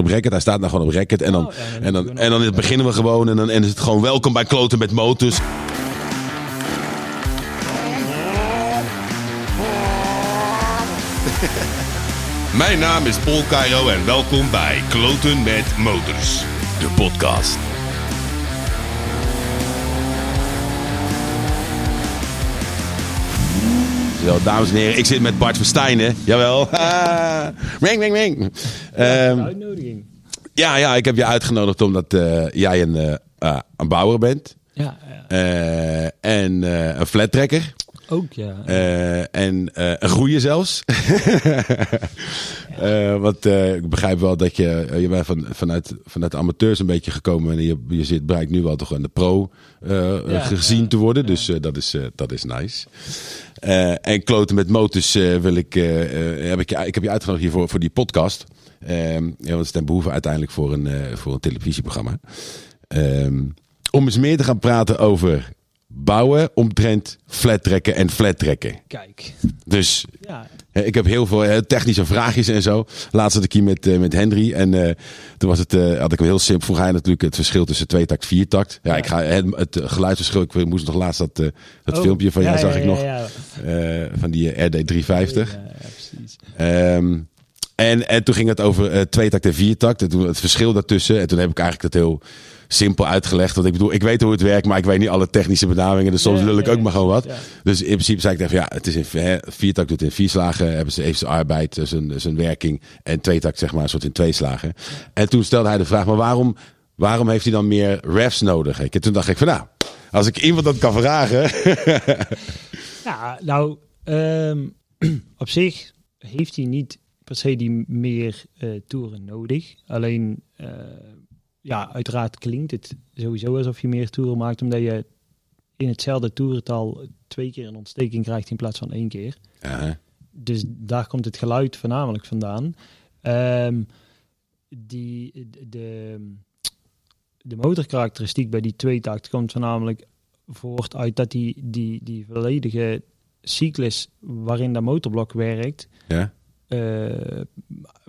op record. Hij staat nou gewoon op record. En dan, Oh, ja, dan en dan, en dan beginnen we gewoon. En dan en is het gewoon welkom bij Kloten met Motors. Mijn naam is Paul Cairo en welkom bij Kloten met Motors, de podcast. Zo, dames en heren, ik zit met Bart Verstijnen. Jawel. ring, ring, ring. Uitnodiging. ja, ja, ik heb je uitgenodigd omdat eh, jij een, eh, eh, een bouwer bent. Ja, ja. En een flattrekker. Ook ja. Eh, en eh, een groeien zelfs. Eh, want ik begrijp wel dat je, je bent van, vanuit, vanuit de amateurs een beetje gekomen. En je, je zit, bereikt nu wel toch aan de pro Ja, gezien ja, te worden. Dus dat, is, dat is nice. En kloten met motors wil ik, heb ik, je- ik heb je uitgenodigd hiervoor voor die podcast. Ehm ja, want het is ten behoeve uiteindelijk voor een, voor een televisieprogramma. Ehm, om eens meer te gaan praten over bouwen, omtrent flattrekken en flattrekken. Kijk. Dus Ja, ik heb heel veel technische vraagjes en zo. Laatst zat ik hier met, eh, met Henry. En eh, toen was het, eh, had ik hem heel simpel. Vroeg hij natuurlijk het verschil tussen tweetakt en viertakt. Ja, Ja. ik ga het, het geluidsverschil. Ik moest nog laatst dat, dat Oh, filmpje van jou zag ik nog. van die eh, RD350. Ja, ja, precies. Ehm, en, en toen ging het over eh tweetakt en viertakt. En toen het verschil daartussen. En toen heb ik eigenlijk dat heel simpel uitgelegd. Want ik bedoel, ik weet hoe het werkt, maar ik weet niet alle technische benamingen. Dus soms Ja, lul ik ja, ook maar gewoon wat. ja. Dus in principe zei ik tegen ja, het is in hè, viertakt doet in vier slagen. Hebben ze, heeft zijn arbeid, eh, zijn, zijn werking. En tweetakt zeg maar een soort in twee slagen. En toen stelde hij de vraag, maar waarom, waarom heeft hij dan meer refs nodig? En toen dacht ik van nou, als ik iemand dat kan vragen. Ja, nou, ehm, op zich heeft hij niet per se die meer eh, toeren nodig. Alleen, eh, ja, uiteraard klinkt het sowieso alsof je meer toeren maakt, omdat je in hetzelfde toerental twee keer een ontsteking krijgt in plaats van één keer. Ja, Dus daar komt het geluid voornamelijk vandaan. Ehm, die, de, de motorkarakteristiek bij die tweetakt komt voornamelijk voort uit dat die, die, die volledige cyclus waarin dat motorblok werkt, ja, eh,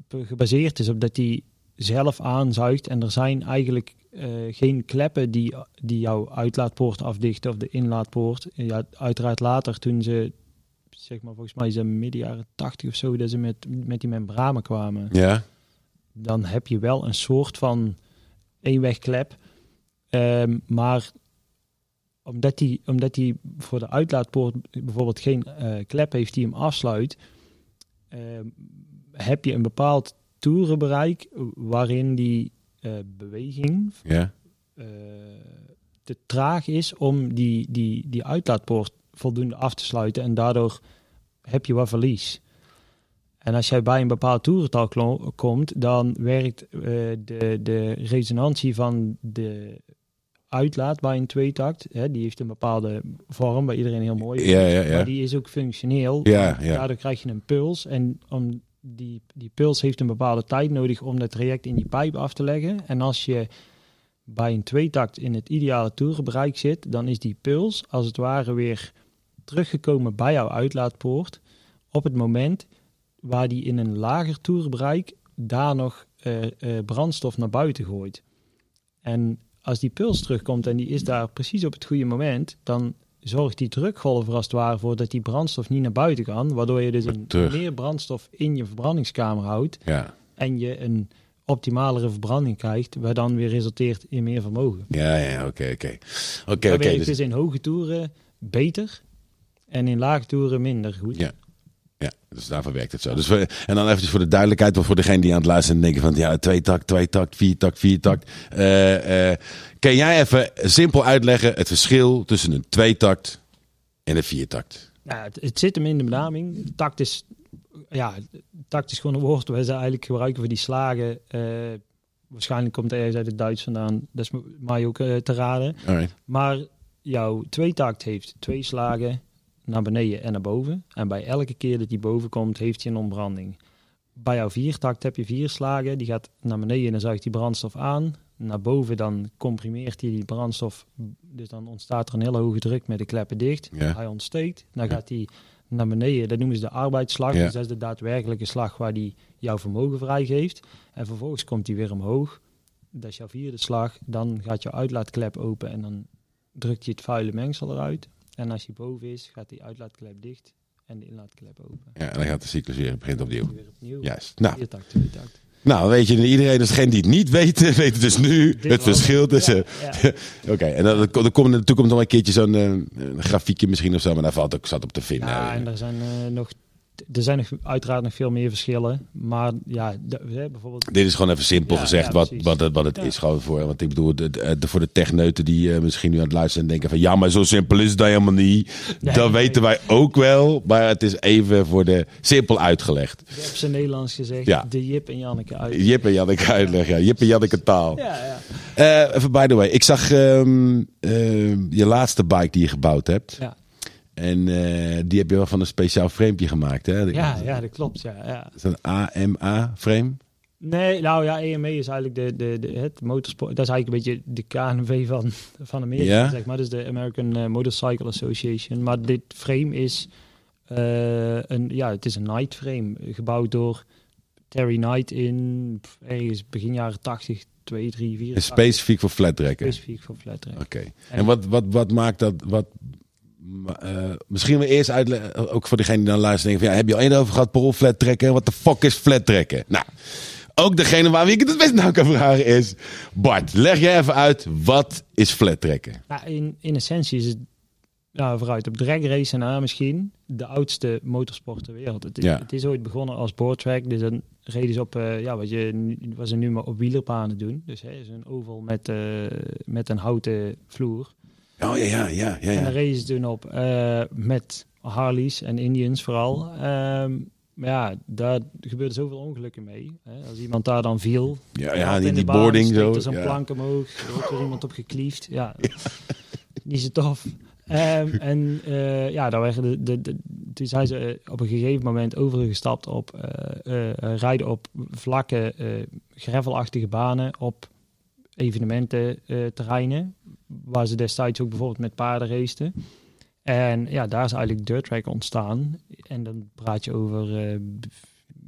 gebaseerd is op dat die zelf aanzuigt en er zijn eigenlijk eh, geen kleppen die, die jouw uitlaatpoort afdichten of de inlaatpoort. Ja, uiteraard later toen ze, zeg maar volgens mij is midden jaren 80 of zo, dat ze met, met die membranen kwamen, ja, dan heb je wel een soort van eenwegklep. Ehm, maar omdat die, omdat die voor de uitlaatpoort bijvoorbeeld geen eh, klep heeft die hem afsluit, ehm, heb je een bepaald toerenbereik waarin die eh, beweging ja. eh, te traag is om die, die, die uitlaatpoort voldoende af te sluiten en daardoor heb je wat verlies. En als jij bij een bepaald toerental komt, dan werkt eh, de, de resonantie van de uitlaat bij een tweetakt, hè, die heeft een bepaalde vorm, bij iedereen heel mooi. Ja, ja, ja. Maar die is ook functioneel. Ja, ja. Daardoor krijg je een puls. En om die, die puls heeft een bepaalde tijd nodig om dat traject in die pijp af te leggen. En als je bij een tweetakt in het ideale toerenbereik zit, dan is die puls als het ware weer teruggekomen bij jouw uitlaatpoort. Op het moment waar die in een lager toerenbereik daar nog eh, eh, brandstof naar buiten gooit. En als die puls terugkomt en die is daar precies op het goede moment, dan zorgt die drukgolf er als het ware voor dat die brandstof niet naar buiten kan, waardoor je dus een meer brandstof in je verbrandingskamer houdt ja. en je een optimalere verbranding krijgt, waar dan weer resulteert in meer vermogen. Ja, ja, oké, oké. Oké, oké. dus- dus in hoge toeren beter en in lage toeren minder goed. Ja. Ja, dus daarvoor werkt het zo. Dus we, en dan even voor de duidelijkheid, voor degene die aan het luisteren denken van ja, twee takt, twee takt, vier takt, vier takt. Eh, eh, kan jij even simpel uitleggen het verschil tussen een tweetakt en een viertakt? Ja, het, het zit hem in de benaming. Takt is, ja, takt is gewoon een woord waar ze eigenlijk gebruiken voor die slagen. Eh, waarschijnlijk komt het ergens uit het Duits vandaan. Dat is mij ook te raden. Alright. Maar jouw tweetakt heeft twee slagen naar beneden en naar boven. En bij elke keer dat die boven komt, heeft hij een ontbranding. Bij jouw viertakt heb je vier slagen. Die gaat naar beneden en dan zuigt die brandstof aan. Naar boven dan comprimeert hij die brandstof. Dus dan ontstaat er een hele hoge druk met de kleppen dicht. Ja. Hij ontsteekt. Dan Ja. gaat hij naar beneden. Dat noemen ze de arbeidsslag. Ja. Dus dat is de daadwerkelijke slag waar die jouw vermogen vrijgeeft. En vervolgens komt die weer omhoog. Dat is jouw vierde slag. Dan gaat jouw uitlaatklep open en dan drukt je het vuile mengsel eruit. En als die boven is, gaat die uitlaatklep dicht en de inlaatklep open. Ja, en dan gaat de cyclus weer, begint opnieuw. Weer opnieuw. Juist. Nou, nou, weet je, iedereen, dus degene die het niet weten, weet dus nu Dit het verschil tussen... Ja, ja. Oké, en dan, dan komt in de toekomst nog een keertje zo'n eh, grafiekje misschien of zo, maar daar valt ook zat op te vinden. Ja, en er zijn eh, nog, er zijn nog uiteraard nog veel meer verschillen. Maar ja, bijvoorbeeld. Dit is gewoon even simpel Ja, gezegd ja, wat, wat het, wat het Ja. is gewoon voor. Want ik bedoel, de, de- de- voor de techneuten die eh, misschien nu aan het luisteren en denken van ja, maar zo simpel is dan helemaal niet. Nee, dat nee. weten wij ook wel, maar het is even voor de simpel uitgelegd. Je hebt ze Nederlands gezegd. Ja. De Jip en Janneke uit. Jip en Janneke uitleg, ja. Jip en Janneke taal. Ja, ja. Eh, even by the way, ik zag ehm, ehm, je laatste bike die je gebouwd hebt. Ja. En eh, die heb je wel van een speciaal framepje gemaakt, hè? Ja, ja, dat klopt. Ja, ja. Is dat een AMA-frame? Nee, nou ja, EME is eigenlijk de, de, de, het motorsport. Dat is eigenlijk een beetje de KNV van, van Amerika, Ja? zeg maar. Dus de American eh, Motorcycle Association. Maar dit frame is eh, een, ja, het is een Knight frame, gebouwd door Terry Knight in ergens begin jaren 80, 2, 3, 4. Is specifiek voor flat trekken? specifiek voor flat track. Oké. En wat, wat, wat maakt dat... Wat, eh, misschien we eerst uitleggen, ook voor degene die dan luistert, denken van, ja, heb je al eerder over gehad, Paul, flat trekken? Wat de fuck is flat trekken? Nou, ook degene waar wie ik het het best nou kan vragen is, Bart, leg jij even uit, wat is flat trekken? Nou, in, in essentie is het nou, vooruit op drag race na misschien de oudste motorsport ter wereld. Het is, Ja. het is ooit begonnen als boardtrack. Dus dan reden ze op, eh, ja, wat, je, wat ze nu maar op wielerpanen doen. Dus hè, zo'n oval met, eh, met een houten vloer. Oh ja, ja, ja, ja. En ja. reden ze toen op eh, met Harleys en Indians vooral. Ehm, maar ja, daar gebeurde zoveel ongelukken mee. Hè. Als iemand daar dan viel, Ja, ja, die, de baan, boarding zo. er zo'n ja. plank omhoog. Er wordt iemand op gekliefd. Ja, niet zo tof. Ehm, en eh, ja, daar werden de, de, de, toen zijn ze eh, op een gegeven moment overgestapt op rijden op vlakke, gravelachtige banen op evenemententerreinen. waar ze destijds ook bijvoorbeeld met paarden raceten. En ja, daar is eigenlijk dirt track ontstaan. En dan praat je over eh,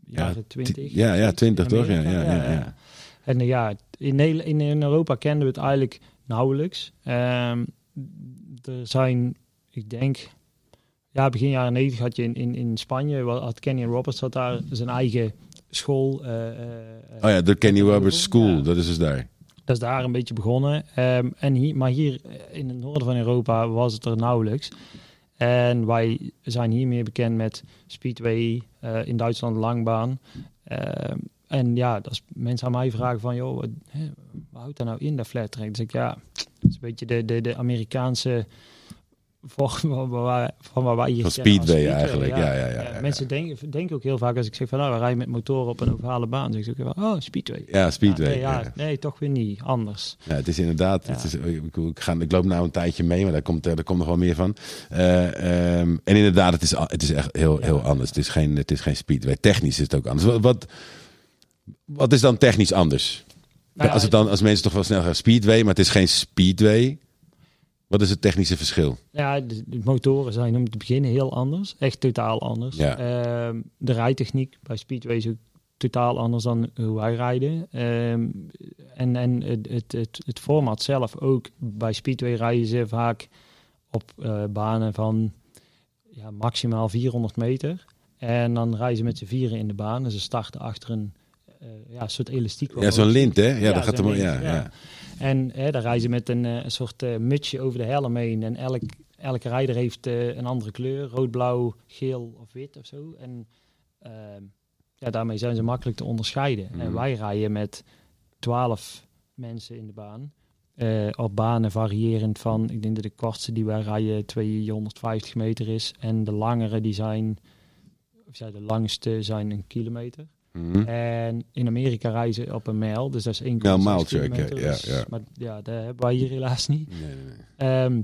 jaren 20. Ja, ja, 20 toch? Ja, ja, ja, ja. En eh, ja, in, in, in Europa kenden we het eigenlijk nauwelijks. Ehm, er zijn, ik denk, ja, begin jaren 90 had je in, in, in Spanje, wel- had Kenny Roberts had daar zijn eigen school. eh, eh, Oh ja, de Kenny Ja. Roberts School, dat is dus daar. Dat is daar een beetje begonnen. Ehm, en hier, maar hier eh, in het noorden van Europa was het er nauwelijks. En wij zijn hier meer bekend met Speedway, eh, in Duitsland Langbaan. Ehm, en ja, als mensen aan mij vragen van, joh, wat, hè, wat houdt daar nou in, dat flat track? Dus ik, ja, is een beetje de, de, de Amerikaanse van waar, van hier Van Speedway eigenlijk, ja, ja, ja. Mensen denken, denken ook heel vaak als ik zeg van, nou, we rijden met motoren op een ovale baan. Dan zeg ik ook, oh, Speedway. Ja, Speedway. Ja, nee, ja, ja. nee, toch weer niet. Anders. Ja, het is inderdaad. Het is, ik, ik, ga, ik loop nou een tijdje mee, maar daar komt, er komt nog wel meer van. Eh, ehm, en inderdaad, het is, het is echt heel, heel anders. Het is, geen, het is geen speedway. Technisch is het ook anders. Wat, wat, is dan technisch anders? Nou als, het dan, als mensen toch wel snel gaan speedway, maar het is geen speedway. Wat is het technische verschil? Ja, de, de motoren zijn om te beginnen heel anders. Echt totaal anders. Ja. Ehm, de rijtechniek bij Speedway is ook totaal anders dan hoe wij rijden. Ehm, en en het, het, het, het format zelf ook. Bij Speedway rijden ze vaak op eh, banen van ja, maximaal 400 meter. En dan rijden ze met z'n vieren in de baan. En ze starten achter een eh, ja, soort elastiek. Ja, zo'n lint, hè? Ja, Ja, dat gaat hem. Ja, ja. ja. En hè, daar rijden ze met een, eh, een soort eh, mutsje over de helm heen. En elk, elke rijder heeft eh, een andere kleur. Rood, blauw, geel of wit of zo. En ehm, ja, daarmee zijn ze makkelijk te onderscheiden. Mhm. En wij rijden met 12 mensen in de baan. Op banen variërend van, ik denk dat de kortste die wij rijden 250 meter is. En de langere die zijn, of ja, de langste zijn een kilometer. Mhm. En in Amerika reizen op een mijl, dus dat is 1,6 Ja, mijltje, oké, kilometer. ja, dus- ja. Maar ja, dat hebben wij hier helaas niet. Nee, nee. Ehm,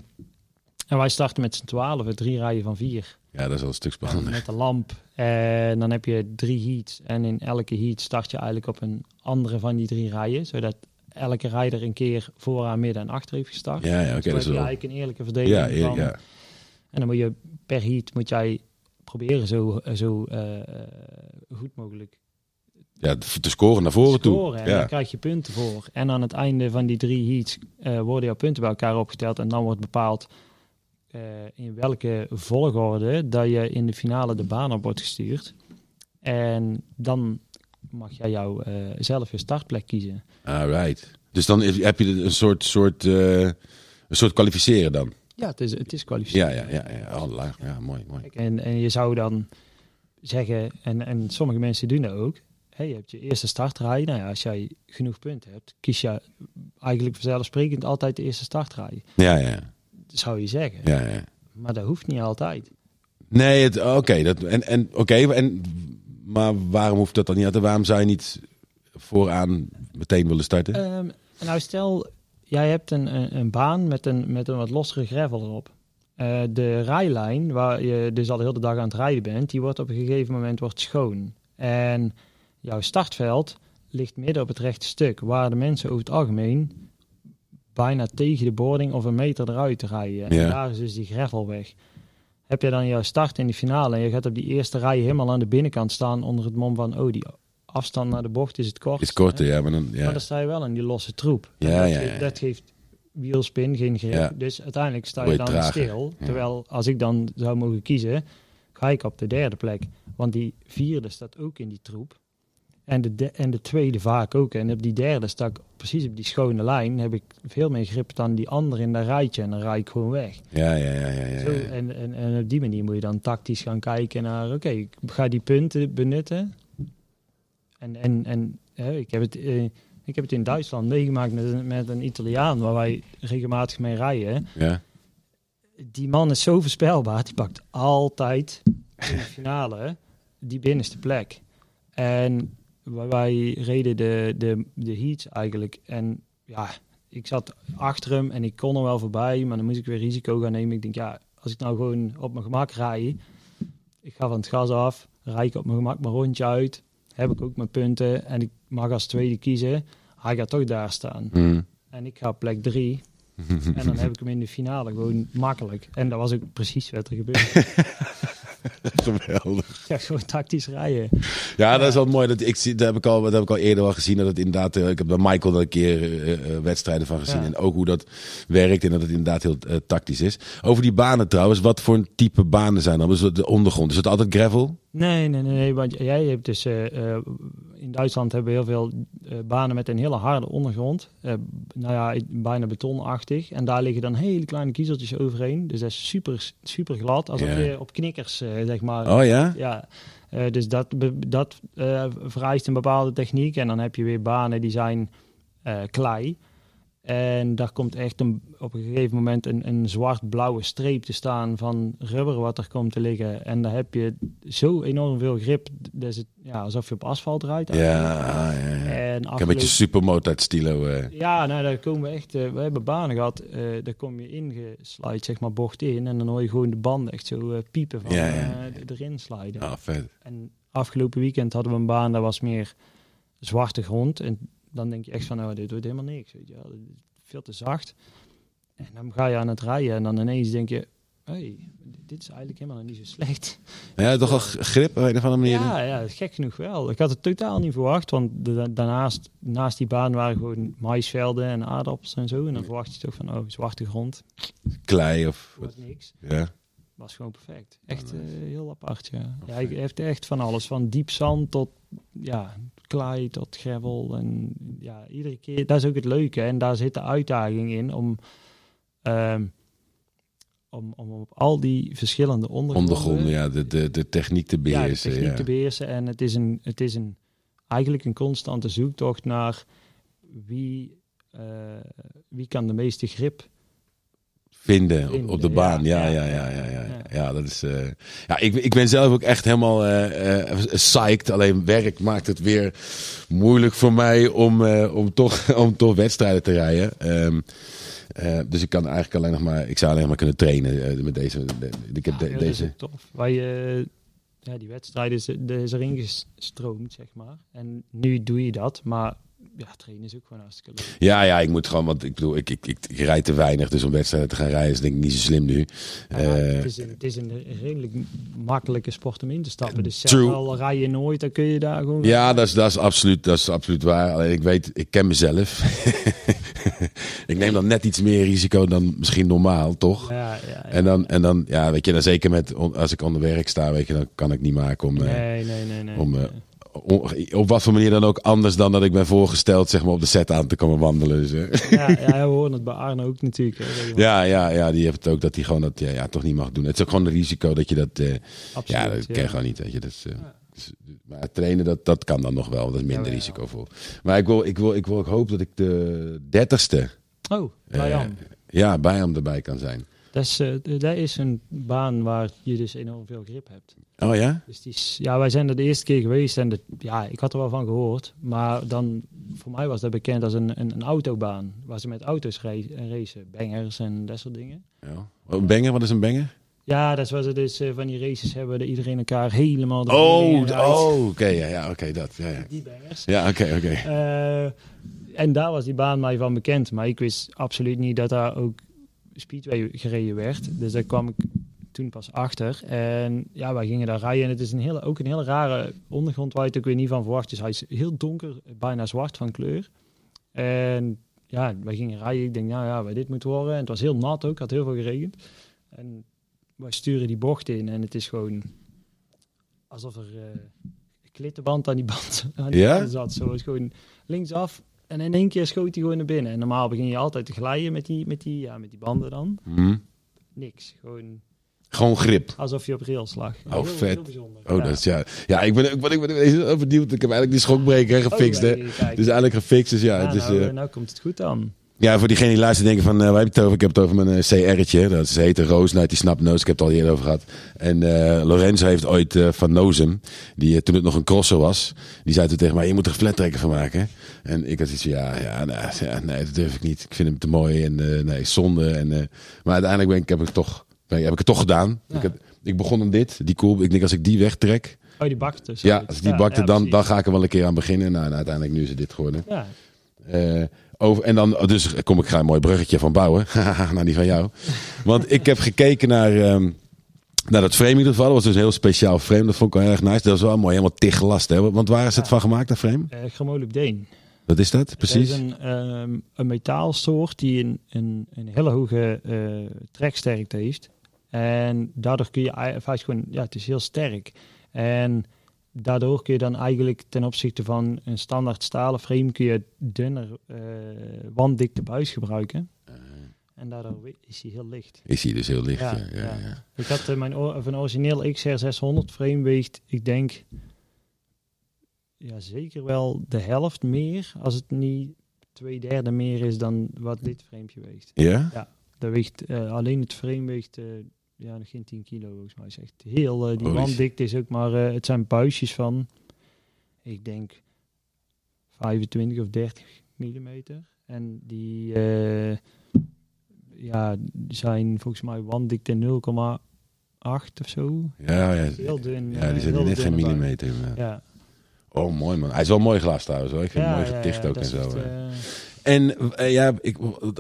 en wij starten met z'n twaalf, drie rijen van vier. Ja, dat is wel een stuk spannender. Met een lamp. En dan heb je drie heats. En in elke heat start je eigenlijk op een andere van die drie rijen. Zodat elke rijder een keer vooraan, midden en achter heeft gestart. Ja, ja, oké, Zo dat heb is wel. eigenlijk een eerlijke verdeling Ja, van... ja. En dan moet je per heat moet jij proberen zo, zo uh, goed mogelijk ja, te scoren naar voren scoren, toe. Ja. dan krijg je punten voor. En aan het einde van die drie heats uh, worden jouw punten bij elkaar opgeteld. En dan wordt bepaald uh, in welke volgorde dat je in de finale de baan op wordt gestuurd. En dan mag jij jou uh, zelf je startplek kiezen. Alright. Dus dan heb je een soort, soort, een soort kwalificeren dan? Ja, het is, het is kwalificeren. Ja, ja, ja. ja. Oh, ja, mooi, mooi. En, en je zou dan zeggen, en, en sommige mensen doen dat ook hey, je hebt je eerste startrij. Nou ja, als jij genoeg punten hebt, kies je eigenlijk vanzelfsprekend altijd de eerste startrij. Ja, ja. Zou je zeggen. Ja, ja. Maar dat hoeft niet altijd. Nee, oké. dat en, en, oké en maar waarom hoeft dat dan niet? Waarom zou je niet vooraan meteen willen starten? Um, nou, stel, jij hebt een, een, een, baan met een, met een wat lossere gravel erop. Uh, de rijlijn, waar je dus al de hele dag aan het rijden bent, die wordt op een gegeven moment wordt schoon. En jouw startveld ligt midden op het rechte stuk, waar de mensen over het algemeen bijna tegen de boarding of een meter eruit rijden. En daar is dus die gravel weg. Heb je dan jouw start in de finale en je gaat op die eerste rij helemaal aan de binnenkant staan onder het mom van, oh, die afstand naar de bocht is het kort. Is korter, ja, maar dan ja. Maar dan sta je wel in die losse troep. Ja, dat, ja, dat geeft wielspin, geen grip. Ja. Dus uiteindelijk sta je je dan trager. stil. Terwijl als ik dan zou mogen kiezen, ga ik op de derde plek. Want die vierde staat ook in die troep. En de, de- en de tweede vaak ook. En op die derde sta ik precies op die schone lijn. Heb ik veel meer grip dan die andere in dat rijtje. En dan rijd ik gewoon weg. Ja, ja, ja, ja, ja, Zo, en, en, en op die manier moet je dan tactisch gaan kijken naar... Oké, ik ga die punten benutten. En, en, en hè, ik, heb het, eh, ik heb het in Duitsland meegemaakt met, een- met een Italiaan... waar wij regelmatig mee rijden. Ja. Die man is zo voorspelbaar. Die pakt altijd in de finale die binnenste plek. En wij- reden de, de, de heats eigenlijk. En ja, ik zat achter hem en ik kon er wel voorbij. Maar dan moest ik weer risico gaan nemen. Ik denk, ja, als ik nou gewoon op mijn gemak rij... Ik ga van het gas af, rijd ik op mijn gemak mijn rondje uit. Heb ik ook mijn punten en ik mag als tweede kiezen. Hij gaat toch daar staan. Mm. En ik ga op plek drie. En dan heb ik hem in de finale gewoon makkelijk. En dat was ook precies wat er gebeurde. Geweldig. ja, gewoon tactisch rijden. Ja, dat is wel mooi. Dat ik zie, dat heb ik al, dat heb ik al eerder al gezien. Dat het inderdaad, eh, ik heb bij Michael er een keer eh, eh, wedstrijden van gezien. Ja. En ook hoe dat werkt en dat het inderdaad heel tactisch is. Over die banen trouwens, wat voor een type banen zijn dan? Dus de ondergrond, is het altijd gravel? Nee, nee, nee, nee. Want jij hebt dus... in Duitsland hebben we heel veel banen met een hele harde ondergrond. Nou ja, bijna betonachtig. En daar liggen dan hele kleine kiezeltjes overheen. Dus dat is super, super glad. Alsof Ja. je op knikkers, eh, zeg maar... Oh ja? Ja, eh, dus dat, dat eh, vereist een bepaalde techniek. En dan heb je weer banen die zijn eh, klei. En daar komt echt een, op een gegeven moment een, een zwart-blauwe streep te staan van rubber wat er komt te liggen. En daar heb je zo enorm veel grip. Dat is het, ja, alsof je op asfalt rijdt. Ja, eigenlijk. ja, ja. En Ik een beetje supermotard stilo. eh. ja, nou, daar komen we echt. eh, we hebben banen gehad. eh daar kom je ingeslide, zeg maar, bocht in. En dan hoor je gewoon de banden echt zo piepen van Ja, ja, erin sliden. Ah, vet. En afgelopen weekend hadden we een baan, dat was meer zwarte grond. En dan denk je echt van, oh, dit wordt helemaal niks. Weet je wel. Veel te zacht. En dan ga je aan het rijden en dan ineens denk je, hey, dit is eigenlijk helemaal niet zo slecht. Ja, toch al grip op een of andere manier. Ja, ja, gek genoeg wel. Ik had het totaal niet verwacht, want de- daarnaast, naast die baan waren gewoon maisvelden en aardappels en zo. En dan verwacht je toch van, oh, zwarte grond, Klei of... wordt niks. Ja. Was gewoon perfect. Echt eh, heel apart, ja. ja. Hij heeft echt van alles, van diep zand tot ja, klei tot gravel. En ja, iedere keer, dat is ook het leuke. En daar zit de uitdaging in om, ehm, om, om op al die verschillende ondergronden... Ondergronden, ja. De, de, de techniek te ja, de beheersen. techniek Ja, te beheersen. En het is, een, het is een, eigenlijk een constante zoektocht naar wie, eh, wie kan de meeste grip Vinden op, de baan. Ja, ja, ja, ja, ja. Ja, dat is... eh, ja, ik, ik ben zelf ook echt helemaal eh eh, psyched. Alleen werk maakt het weer moeilijk voor mij om, om, toch, om toch wedstrijden te rijden. Ehm, eh, dus ik kan eigenlijk alleen nog maar... Ik zou alleen maar kunnen trainen met deze... de- ik heb de- Ja, deze... tof. Wij, eh, ja, die wedstrijd is, de is erin gestroomd, zeg maar. En nu doe je dat, maar ja, trainen is ook gewoon hartstikke leuk. Ja, ja, ik moet gewoon, want ik bedoel, ik, ik, ik, ik rijd te weinig, dus om wedstrijden te gaan rijden is denk ik niet zo slim nu. Ja, Eh, het, is een, het is een redelijk makkelijke sport om in te stappen. Dus zelfs al rij je nooit, dan kun je daar gewoon... Ja, dat is, dat, is absoluut, dat is absoluut waar. Alleen ik weet, ik ken mezelf. ik neem dan net iets meer risico dan misschien normaal, toch? Ja, ja, ja. En dan, en dan, ja, weet je, dan zeker met, als ik onder werk sta, weet je, dan kan ik niet maken om, eh, Nee, nee, nee, nee. om, eh, nee. Op wat voor manier dan ook anders dan dat ik ben voorgesteld, zeg maar, op de set aan te komen wandelen. Dus, eh. ja, ja, we horen het bij Arne ook natuurlijk. Hè, ja, ja, ja, die heeft het ook dat hij gewoon dat ja, ja, toch niet mag doen. Het is ook gewoon een risico dat je dat, eh, Absoluut, ja, dat ken je gewoon niet, weet je. Dat is, eh, Ja. dus- maar trainen, dat, dat kan dan nog wel, dat is minder Ja, ja. risicovol. Maar ik wil, ik wil, ik wil, ik hoop dat ik de dertigste Oh, Brian. Ja, bij hem erbij kan zijn. Dat is, dat is een baan waar je dus enorm veel grip hebt. Oh ja? Dus die is, ja, wij zijn er de eerste keer geweest en de, ja, ik had er wel van gehoord. Maar dan, voor mij was dat bekend als een, een, een autobaan. Waar ze met auto's ra- racen, bangers en dat soort dingen. ja. Oh, banger, wat is een banger? Ja, dat is waar ze dus eh, van die races hebben, dat iedereen elkaar helemaal... Oh, oh oké, ja, ja oké, dat. Ja, ja. Die bangers. ja oké, oké. Eh, en daar was die baan mij van bekend. Maar ik wist absoluut niet dat daar ook speedway gereden werd. Dus daar kwam ik toen pas achter. En ja, wij gingen daar rijden. En het is een hele, ook een hele rare ondergrond waar je het ook weer niet van verwacht. Dus hij is heel donker, bijna zwart van kleur. En ja, wij gingen rijden. Ik denk, nou ja, waar dit moet worden. En het was heel nat ook, had heel veel geregend. En wij sturen die bocht in en het is gewoon alsof er eh klittenband aan die band, aan die Ja? zat. Zo is gewoon linksaf en in één keer schoot hij gewoon naar binnen. En normaal begin je altijd te glijden met die, met die, ja, met die banden dan. Hm. Niks. Gewoon Gewoon grip. alsof je op rails lag. Oh, heel, vet. Heel bijzonder. Oh, dat is ja. Ja, ik ben, ik ben, ik ben heel benieuwd. Ik heb eigenlijk die schokbreker gefixt, hè. Dus eigenlijk gefixt, dus ja. ja, het is, nou, eh, nou komt het goed dan. Ja, voor diegenen die luisteren denken van, eh waar heb je het over? Ik heb het over mijn eh, CR'tje. Dat is, heet Roos, nou, die snapt Noos. Ik heb het al eerder over gehad. En eh, Lorenzo heeft ooit van Nozem, die toen het nog een crosser was, die zei toen tegen mij, je moet er een flat tracker van maken. En ik had iets van, ja, ja, nou, ja, nee, dat durf ik niet. Ik vind hem te mooi en nee, zonde. En, maar uiteindelijk ben ik, heb, ik toch, ben, heb ik het toch gedaan. Ja. Ik, heb- ik begon om dit, die cool. Ik denk als ik die wegtrek, Oh, die bakte. ja, als ik die bakte, dan, dan ga ik er wel een keer aan beginnen. Nou, en uiteindelijk nu is het dit geworden. Ja, over, en dan, dus kom ik ga een mooi bruggetje van bouwen. naar die van jou. Want ik heb gekeken naar, ehm, naar dat frame in ieder geval. Dat was dus een heel speciaal frame. Dat vond ik wel erg nice. Dat was wel mooi. Helemaal tiggelast. Hè? Want waar is het Ja. van gemaakt, dat frame? uh, Gromolubdeen. Wat is dat? Precies. Het is een, ehm, een metaalsoort die een, een, een hele hoge eh, treksterkte heeft. En daardoor kun je eigenlijk gewoon, ja, het is heel sterk. En daardoor kun je dan eigenlijk ten opzichte van een standaard stalen frame kun je dunner eh wanddikte buis gebruiken. En daardoor is hij heel licht. Is hij dus heel licht. Ja, Ja, ja, ja. ja. Ik had eh, mijn of een origineel XR 600 frame weegt, ik denk, ja, zeker wel de helft meer, als het niet twee derde meer is dan wat dit framepje weegt. Ja? Dat weegt eh, alleen het frame weegt eh, ja, nog geen 10 kilo volgens mij. Is echt heel, eh, die Holy wanddikte is ook maar, eh, het zijn buisjes van, ik denk 25 of 30 millimeter. En die eh, ja, zijn volgens mij wanddikte 0,8 of zo. Ja, ja. Heel dun. Ja, die zijn net geen millimeter. inderdaad. Ja, Oh, mooi man. Hij is wel mooi glas trouwens hoor. Ik vind ja, het mooi ja, geticht ja, ook en zo. En ja, ik,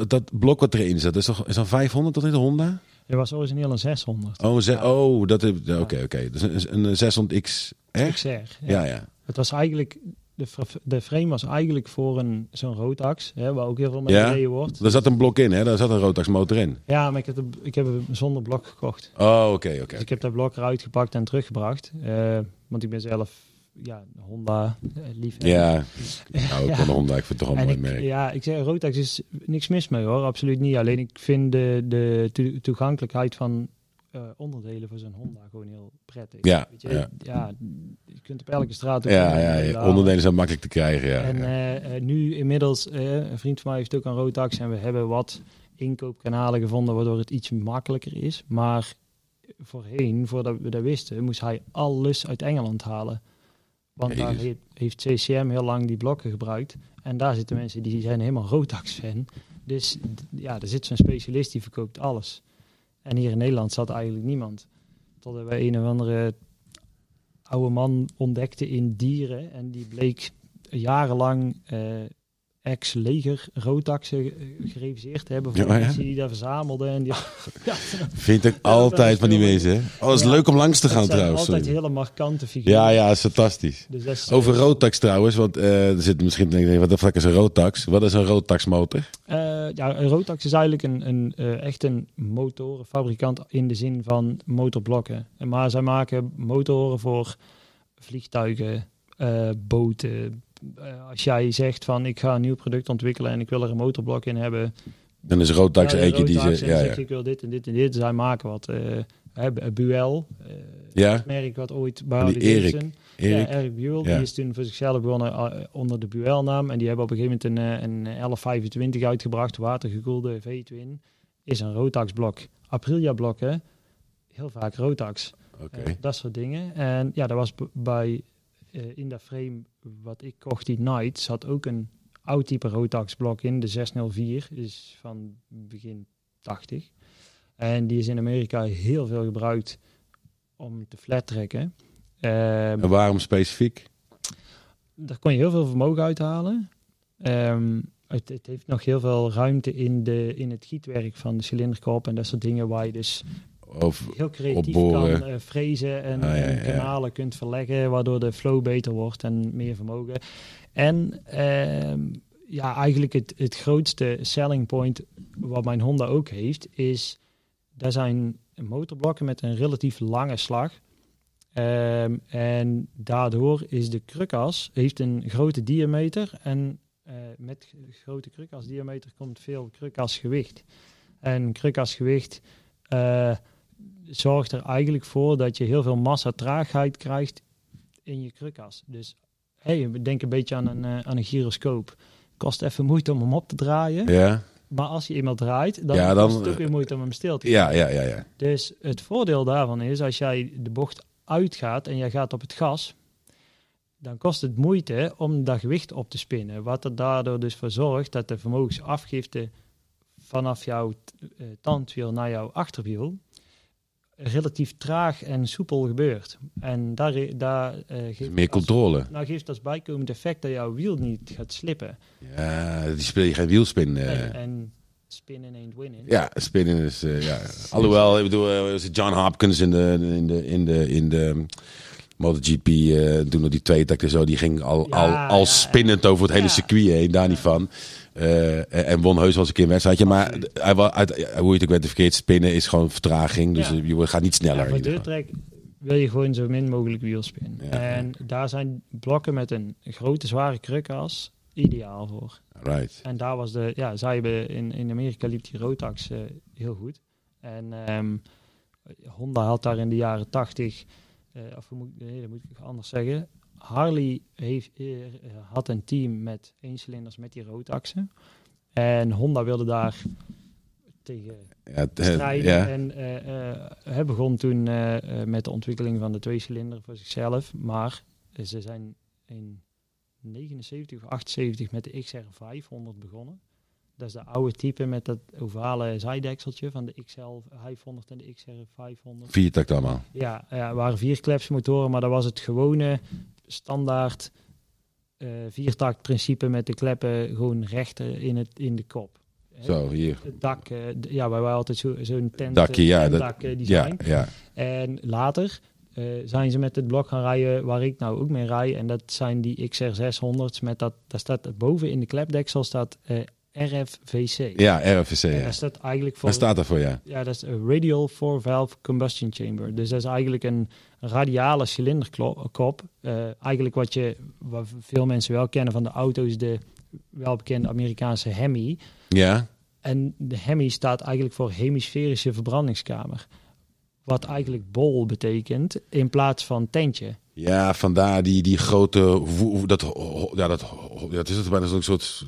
dat- blok wat erin zit, is, toch, is dan 500 tot in de Honda? Het was origineel een 600. Oh, ze, oh dat is. Oké, oké. Dus een, een 600X. Echt? XR. Ja. Ja, ja. Het was eigenlijk, de, de frame was eigenlijk voor een zo'n rotax, hè, waar ook heel veel mee Ja. gereden wordt. Daar zat een blok in, hè? Daar zat een Rotax motor in. Ja, maar ik heb, de, ik heb hem zonder blok gekocht. Oh, oké, oké. Dus ik heb dat blok eruit gepakt en teruggebracht. Eh, want ik ben zelf ja, Honda eh, lief. Ja, nou, ik Ja. van de Honda, ik vind het toch een En mooi ik, merk. ja, ik zeg, Rotax is niks mis mee hoor, absoluut niet. Alleen ik vind de, de to- toegankelijkheid van eh, onderdelen voor zo'n Honda gewoon heel prettig. Ja, Weet je, ja. ja, je kunt op elke straat ook Ja, ja, halen. onderdelen zijn makkelijk te krijgen, ja. En ja. eh, eh, nu inmiddels, eh, een vriend van mij heeft ook een Rotax en we hebben wat inkoopkanalen gevonden waardoor het iets makkelijker is. Maar voorheen, voordat we dat wisten, moest hij alles uit Engeland halen. Want daar heeft, CCM heel lang die blokken gebruikt. En daar zitten mensen die zijn helemaal Rotax-fan. Dus ja, er zit zo'n specialist die verkoopt alles. En hier in Nederland zat eigenlijk niemand. Totdat we een of andere oude man ontdekten in dieren. En die bleek jarenlang eh, ex-leger roodtaxen eh, gereviseerd hebben voor Ja, ja. mensen die daar verzamelden. En die, ja, Vind ik altijd van die mensen, hè? Oh, is leuk om langs te gaan trouwens. altijd sorry. hele markante figuren. Ja, ja, is fantastisch. Dus dat is, Over roodtax trouwens, want eh, er zit misschien te denken, wat de fuck is een roodtax? Wat is een roodtaxmotor? Eh, ja, een Rotax is eigenlijk een, een, echt een motorenfabrikant in de zin van motorblokken. En Maar zij maken motoren voor vliegtuigen, boten. Eh, als jij zegt van ik ga een nieuw product ontwikkelen en ik wil er een motorblok in hebben. Dan is ja, de eentje die Rotax, ze... en dan Ja, ja. ik wil dit en dit en dit. Zij maken wat. eh hè, Buell, eh, ja, het merk wat ooit bij die Erik, Erik. ja, Eric Buell, Ja. die is toen voor zichzelf begonnen eh, onder de Buell-naam. En die hebben op een gegeven moment een, eh, een 1125 uitgebracht, watergekoelde V-twin. Is een Rotax-blok. Aprilia-blokken, heel vaak Rotax. Oké. Eh, dat soort dingen. En ja, dat was bij, eh, in dat frame wat ik kocht, die Knight, zat ook een oud type Rotax-blok in, de 604. Is van begin 80. En die is in Amerika heel veel gebruikt om te flat trekken. Ehm, En waarom specifiek? daar kon je heel veel vermogen uithalen. Ehm, het, het heeft nog heel veel ruimte in, de, in het gietwerk van de cilinderkop en dat soort dingen waar je dus Of, heel creatief opboren. kan eh, frezen en, Ah, ja, en ja, ja. kanalen kunt verleggen, waardoor de flow beter wordt en meer vermogen. En ehm, ja, eigenlijk het, het grootste selling point wat mijn Honda ook heeft, is daar zijn motorblokken met een relatief lange slag. Ehm, en daardoor is de krukas heeft een grote diameter en eh, met grote krukasdiameter komt veel krukasgewicht. En krukasgewicht eh, zorgt er eigenlijk voor dat je heel veel massa traagheid krijgt in je krukas. Dus hey, denk een beetje aan een, eh, aan een gyroscoop. Kost even moeite om hem op te draaien. ja? Maar als je eenmaal draait, dan, Ja, dan, kost het ook weer moeite om hem stil te Ja, ja, ja, ja. dus het voordeel daarvan is, als jij de bocht uitgaat en jij gaat op het gas, dan kost het moeite om dat gewicht op te spinnen. Wat er daardoor dus voor zorgt dat de vermogensafgifte vanaf jouw eh, tandwiel naar jouw achterwiel relatief traag en soepel gebeurt. En daar, daar eh, geeft Meer als- controle. nou geeft als bijkomend effect dat jouw wiel niet gaat slippen. Ja, die speel je geen wielspin. eh. En, en spinnen ain't winning. Ja, spinnen is, eh, ja. Alhoewel, ik bedoel, eh, John Hopkins in de, in de, in de, in de MotoGP, toen nog die twee takten zo, die ging al, Ja, al, al ja, spinnend over het hele circuit heen, daar niet van. Eh, en won heus wel eens een keer een wedstrijdje, maar hij, uit, hoe je het ook bent verkeerd, spinnen is gewoon vertraging, dus Ja. eh, je gaat niet sneller. Ja, geval. deurtrek wil je gewoon zo min mogelijk wielspin. Ja. En daar zijn blokken met een grote zware krukas ideaal voor. Right. En daar was de, ja, zij hebben in, in Amerika liep die Rotax eh, heel goed. En ehm, Honda had daar in de jaren 80, eh, of moet, ik- nee, dat moet ik anders zeggen. Harley heeft, eh, had een team met eencilinders met die Rotaxen. En Honda wilde daar tegen Ja, het- strijden. ja. En eh, eh, hij begon toen eh, eh, met de ontwikkeling van de tweecilinder voor zichzelf. Maar eh, ze zijn in 79 of 78 met de XR 500 begonnen. Dat is de oude type met dat ovale zijdekseltje van de XL 500 en de XR 500. Vier takt allemaal. Ja, ja, waren vier klepsmotoren, maar dat was het gewone standaard eh viertakt principe met de kleppen gewoon recht eh, in, het, in de kop. Zo, hier. Het dak, eh, ja, wij waren altijd zo- zo'n tent, Dakje, eh, ja, dat- eh, Ja, design. ja. En later zijn ze met het blok gaan rijden waar ik nou ook mee rij. En dat zijn die XR 600's met dat, daar staat boven in de klepdeksel staat RFVC. Ja, RFVC, En ja. dat staat eigenlijk voor Waar staat dat voor, ja? ja, dat is een radial four valve combustion chamber. Dus dat is eigenlijk een radiale cilinderkop. Eh, eigenlijk wat je, wat veel mensen wel kennen van de auto's, de welbekende Amerikaanse Hemi. Ja? En de Hemi staat eigenlijk voor hemisferische verbrandingskamer. Wat eigenlijk bol betekent in plaats van tentje. Ja, vandaar die, die grote. dat, ja, dat, het is het bijna zo'n soort.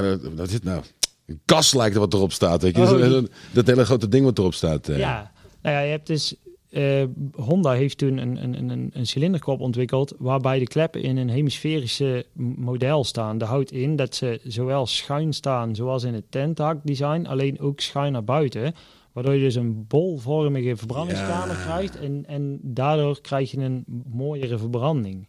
Bijna, is het nou? Een kast lijkt er wat erop staat. Weet je? Oh, die- dat, dat hele grote ding wat erop staat. eh. Ja, nou ja, je hebt dus. eh, Honda heeft toen een, een, een, een cilinderkop ontwikkeld waarbij de kleppen in een hemisferische model staan. Dat houdt in dat ze zowel schuin staan zoals in het tenthak design, alleen ook schuin naar buiten. Waardoor je dus een bolvormige verbrandingskamer Ja. krijgt en, en daardoor krijg je een mooiere verbranding.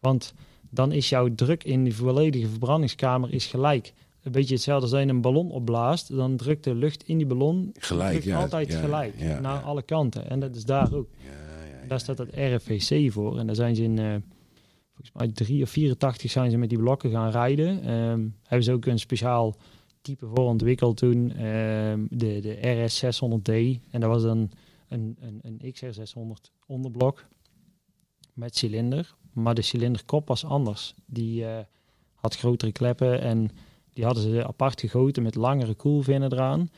Want dan is jouw druk in die volledige verbrandingskamer is gelijk. Een beetje hetzelfde als dat je een ballon opblaast, dan drukt de lucht in die ballon Gelijk, ja. altijd ja, gelijk ja, naar alle kanten. En dat is daar ook. Ja, ja, ja. Daar staat het RFVC voor. En daar zijn ze in, eh, volgens mij 3 of 84 zijn ze met die blokken gaan rijden. Ehm, hebben ze ook een speciaal type voor ontwikkeld toen, ehm, de, de RS600D. En dat was dan een, een, een XR600 onderblok met cilinder. Maar de cilinderkop was anders. Die eh, had grotere kleppen en die hadden ze apart gegoten met langere koelvinnen eraan.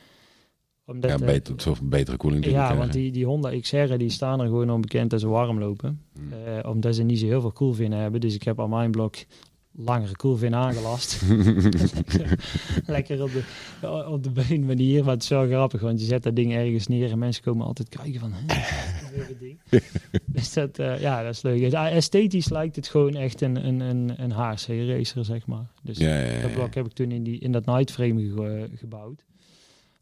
Omdat, Ja, eh, beter, zo betere koeling ja, want die, die Honda XR die staan er gewoon onbekend dat ze warm lopen. Hmm. Eh, omdat ze niet zo heel veel koelvinnen hebben. Dus ik heb aan mijn blok langere koelvin aangelast. lekker, op, de, op de been manier. Maar het is wel grappig, want je zet dat ding ergens neer en mensen komen altijd kijken van... "Hè, dat ding?" dus dat, eh, ja, dat is leuk. Ah, Esthetisch lijkt het gewoon echt een, een, een, een HRC racer, zeg maar. Dus Ja, ja, ja, dat blok heb ik toen in, die, in dat nightframe ge- gebouwd.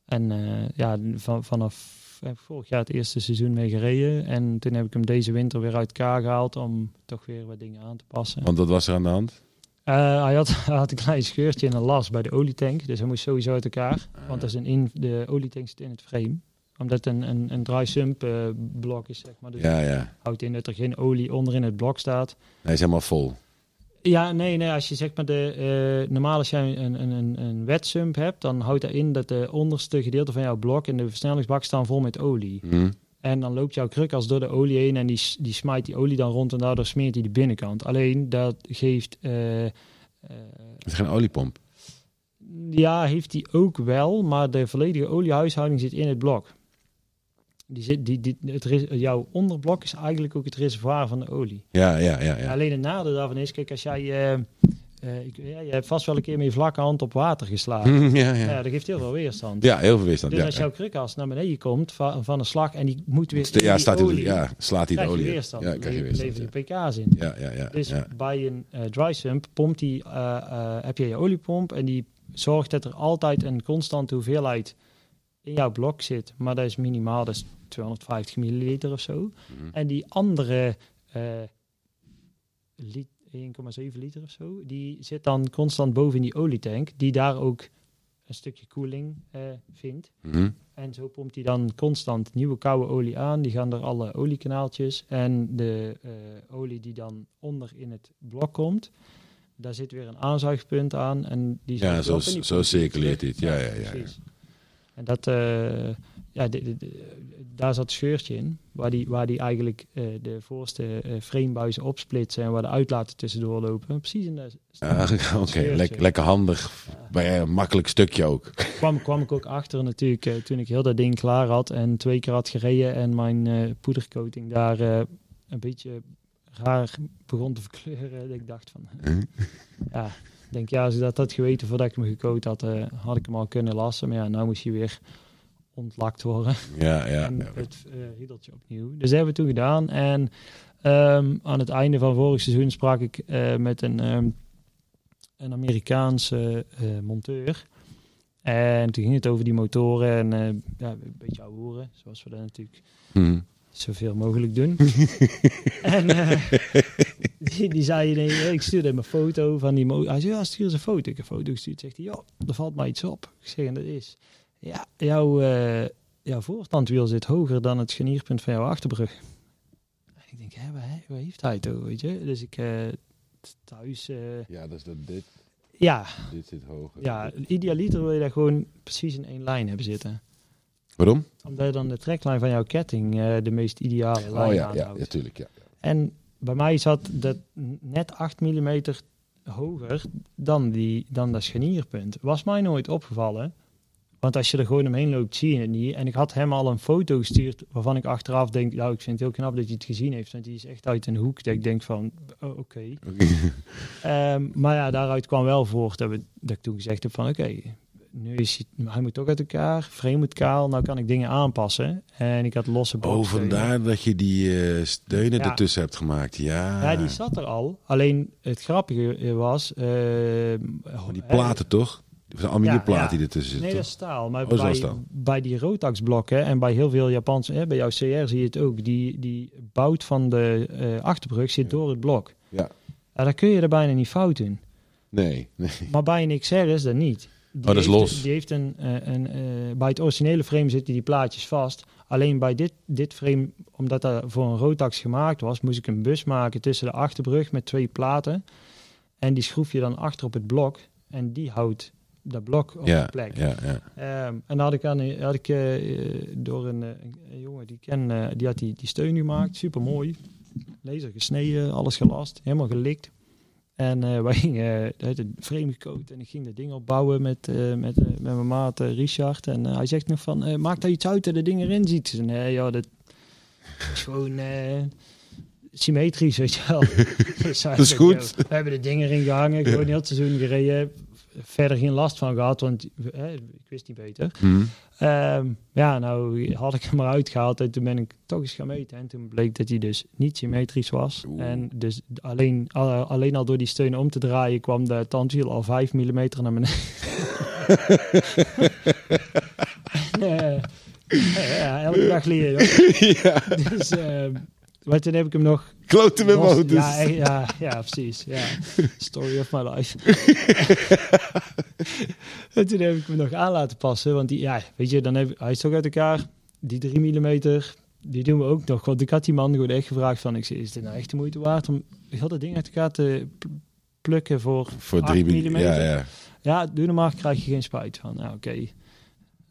En eh, ja, van, vanaf heb ik vorig jaar het eerste seizoen mee gereden. En toen heb ik hem deze winter weer uit elkaar gehaald om toch weer wat dingen aan te passen. Want wat was er aan de hand? Eh, hij, had, hij had een klein scheurtje in een las bij de olietank. Dus hij moest sowieso uit elkaar. Want dat is een in, de olietank zit in het frame. Omdat een, een, een dry sump eh, blok is, zeg maar. Dus Ja, ja. houdt in dat er geen olie onderin het blok staat. Hij is helemaal vol. Ja, nee, nee. Als je zeg maar de eh, normaal als jij een, een, een, een wet sump hebt, dan houdt dat in dat de onderste gedeelte van jouw blok en de versnellingsbak staan vol met olie. Hm? En dan loopt jouw kruk als door de olie heen en die, die smijt die olie dan rond en daardoor smeert hij de binnenkant. Alleen dat geeft. eh, eh, Het is geen oliepomp. ja, heeft hij ook wel, maar de volledige oliehuishouding zit in het blok. Die zit, die, die, het, jouw onderblok is eigenlijk ook het reservoir van de olie. Ja, ja, ja. ja. Alleen het nadeel daarvan is, kijk, als jij... eh, eh, ik, ja, je hebt vast wel een keer met je vlakke hand op water geslagen. ja, Ja. ja. dat geeft heel veel weerstand. ja, heel veel weerstand. dus Ja, als jouw krukas naar beneden komt van, van een slag en die moet weer in ja, die staat olie, ja, slaat hij de olie weerstand. Ja, krijg je weerstand. Lever je Ja, pk's in. ja, ja. ja, Dus bij een eh, dry sump pompt die, eh, heb je je oliepomp en die zorgt dat er altijd een constante hoeveelheid in jouw blok zit. Maar dat is minimaal, dat is 250 milliliter of zo. Mhm. En die andere lit- 1,7 liter of zo, die zit dan constant boven in die olietank, die daar ook een stukje koeling eh, vindt. Mhm. En zo pompt hij dan constant nieuwe koude olie aan. Die gaan door alle oliekanaaltjes. En de eh, olie die dan onder in het blok komt, daar zit weer een aanzuigpunt aan. En die Ja, zo, zo circuleert het. Ja, ja, ja. En dat, eh, ja, de- de- de- daar zat een scheurtje in, waar die, waar die eigenlijk eh, de voorste eh, framebuizen opsplitsen en waar de uitlaten tussendoor lopen. Precies in de Ah, Oké, lek- lekker handig. Bij een makkelijk stukje ook. kwam, kwam ik ook achter natuurlijk eh, toen ik heel dat ding klaar had en twee keer had gereden en mijn poedercoating daar een beetje raar begon te verkleuren. Dat ik dacht van, ja, denk ja, als ik dat had geweten voordat ik hem gecoat had, had ik hem al kunnen lassen. Maar ja, nou moest hij weer ontlakt worden Ja, ja. en ja. het riedeltje opnieuw. Dus dat hebben we toen gedaan. En ehm, aan het einde van vorig seizoen sprak ik eh, met een, ehm, een Amerikaanse eh, monteur. En toen ging het over die motoren en ja, een beetje ouwe hoeren, zoals we dat natuurlijk Hm. zoveel mogelijk doen. en die, die zei, nee, ik stuurde hem een foto van die motor. Hij zei, ja, stuur eens een foto. Ik heb een foto gestuurd. Zegt hij, ja, er valt mij iets op. Ik zeg, en dat is, ja, jouw, eh jouw voortandwiel zit hoger dan het schenierpunt van jouw achterbrug. En ik denk, hè, waar, waar heeft hij het over, weet je? Dus ik eh, thuis, eh, Ja, dus dat dit, ja, dit zit hoger. ja, idealiter wil je daar gewoon precies in één lijn hebben zitten. Waarom? Omdat dan de treklijn van jouw ketting de meest ideale lijn Oh ja, ja, natuurlijk. Ja. En bij mij zat dat net 8 mm hoger dan, die, dan dat scharnierpunt. Was mij nooit opgevallen. Want als je er gewoon omheen loopt, zie je het niet. En ik had hem al een foto gestuurd waarvan ik achteraf denk... Nou, ik vind het heel knap dat hij het gezien heeft. Want die is echt uit een hoek dat ik denk van... Oh, oké. Ehm, maar ja, daaruit kwam wel voort dat, we, dat ik toen gezegd heb van... Oké, nu is hij, hij moet toch uit elkaar. Frame moet kaal. Nou kan ik dingen aanpassen. En ik had losse Oh, bloksteunen. vandaar dat je die eh, steunen Ja. ertussen hebt gemaakt. Ja, Ja, die zat er al. Alleen het grappige was... eh, die platen toch? Dat zijn aluminiumplaten Ja, die ertussen zitten. Nee, dat is staal. Maar Oh, is bij, staal. bij die Rotax-blokken en bij heel veel Japanse... Hè, bij jouw CR zie je het ook. Die, die bout van de eh, achterbrug zit door het blok. Ja. Ja, dan kun je er bijna niet fout doen. Nee, nee. Maar bij een XR is dat niet. Die Oh, dat is heeft- los. Die heeft een, eh, een, eh, bij het originele frame zitten die plaatjes vast. Alleen bij dit, dit frame, omdat dat voor een Rotax gemaakt was, moest ik een bus maken tussen de achterbrug met twee platen. En die schroef je dan achter op het blok. En die houdt dat blok op Ja, de plek. ja, ja. Ehm, en dan had ik, aan, een- had ik eh, door een, eh, een jongen die ik ken, eh, die had die, die steun gemaakt. Super mooi. Laser gesneden, alles gelast, helemaal gelikt. En eh wij gingen uh, het frame gecoat en ik ging dat ding opbouwen met, met, met mijn maat Richard. En hij zegt nog van, maak daar iets uit dat de ding erin ziet. Zei, nee joh, dat is gewoon symmetrisch, weet je wel. Dus Dat is goed. "Yo, We hebben de dingen erin gehangen, gewoon heel het seizoen gereden. Verder geen last van gehad, want eh, ik wist niet beter. Hm. Ehm, ja, nou had ik hem eruit gehaald en toen ben ik toch eens gaan meten. En toen bleek dat hij dus niet symmetrisch was. Oeh. En dus alleen, al- alleen al door die steun om te draaien kwam de tandwiel al 5 mm naar beneden. En, eh, ja, elke dag leer je. ja, Dus, ehm, maar toen heb ik hem nog... kloten met los- motors. Ja, ja, ja, precies. Ja. Story of my life. en toen heb ik hem nog aan laten passen. Want die, ja, weet je, dan heb, hij is toch uit elkaar. Die 3 mm, die doen we ook nog. Want ik had die man gewoon echt gevraagd van... Ik zei, is dit nou echt de moeite waard om heel dat ding uit elkaar te pl- plukken voor... Voor 8 drie mm? millimeter. Ja, ja. Ja, doe normaal krijg je geen spijt van. Nou, oké.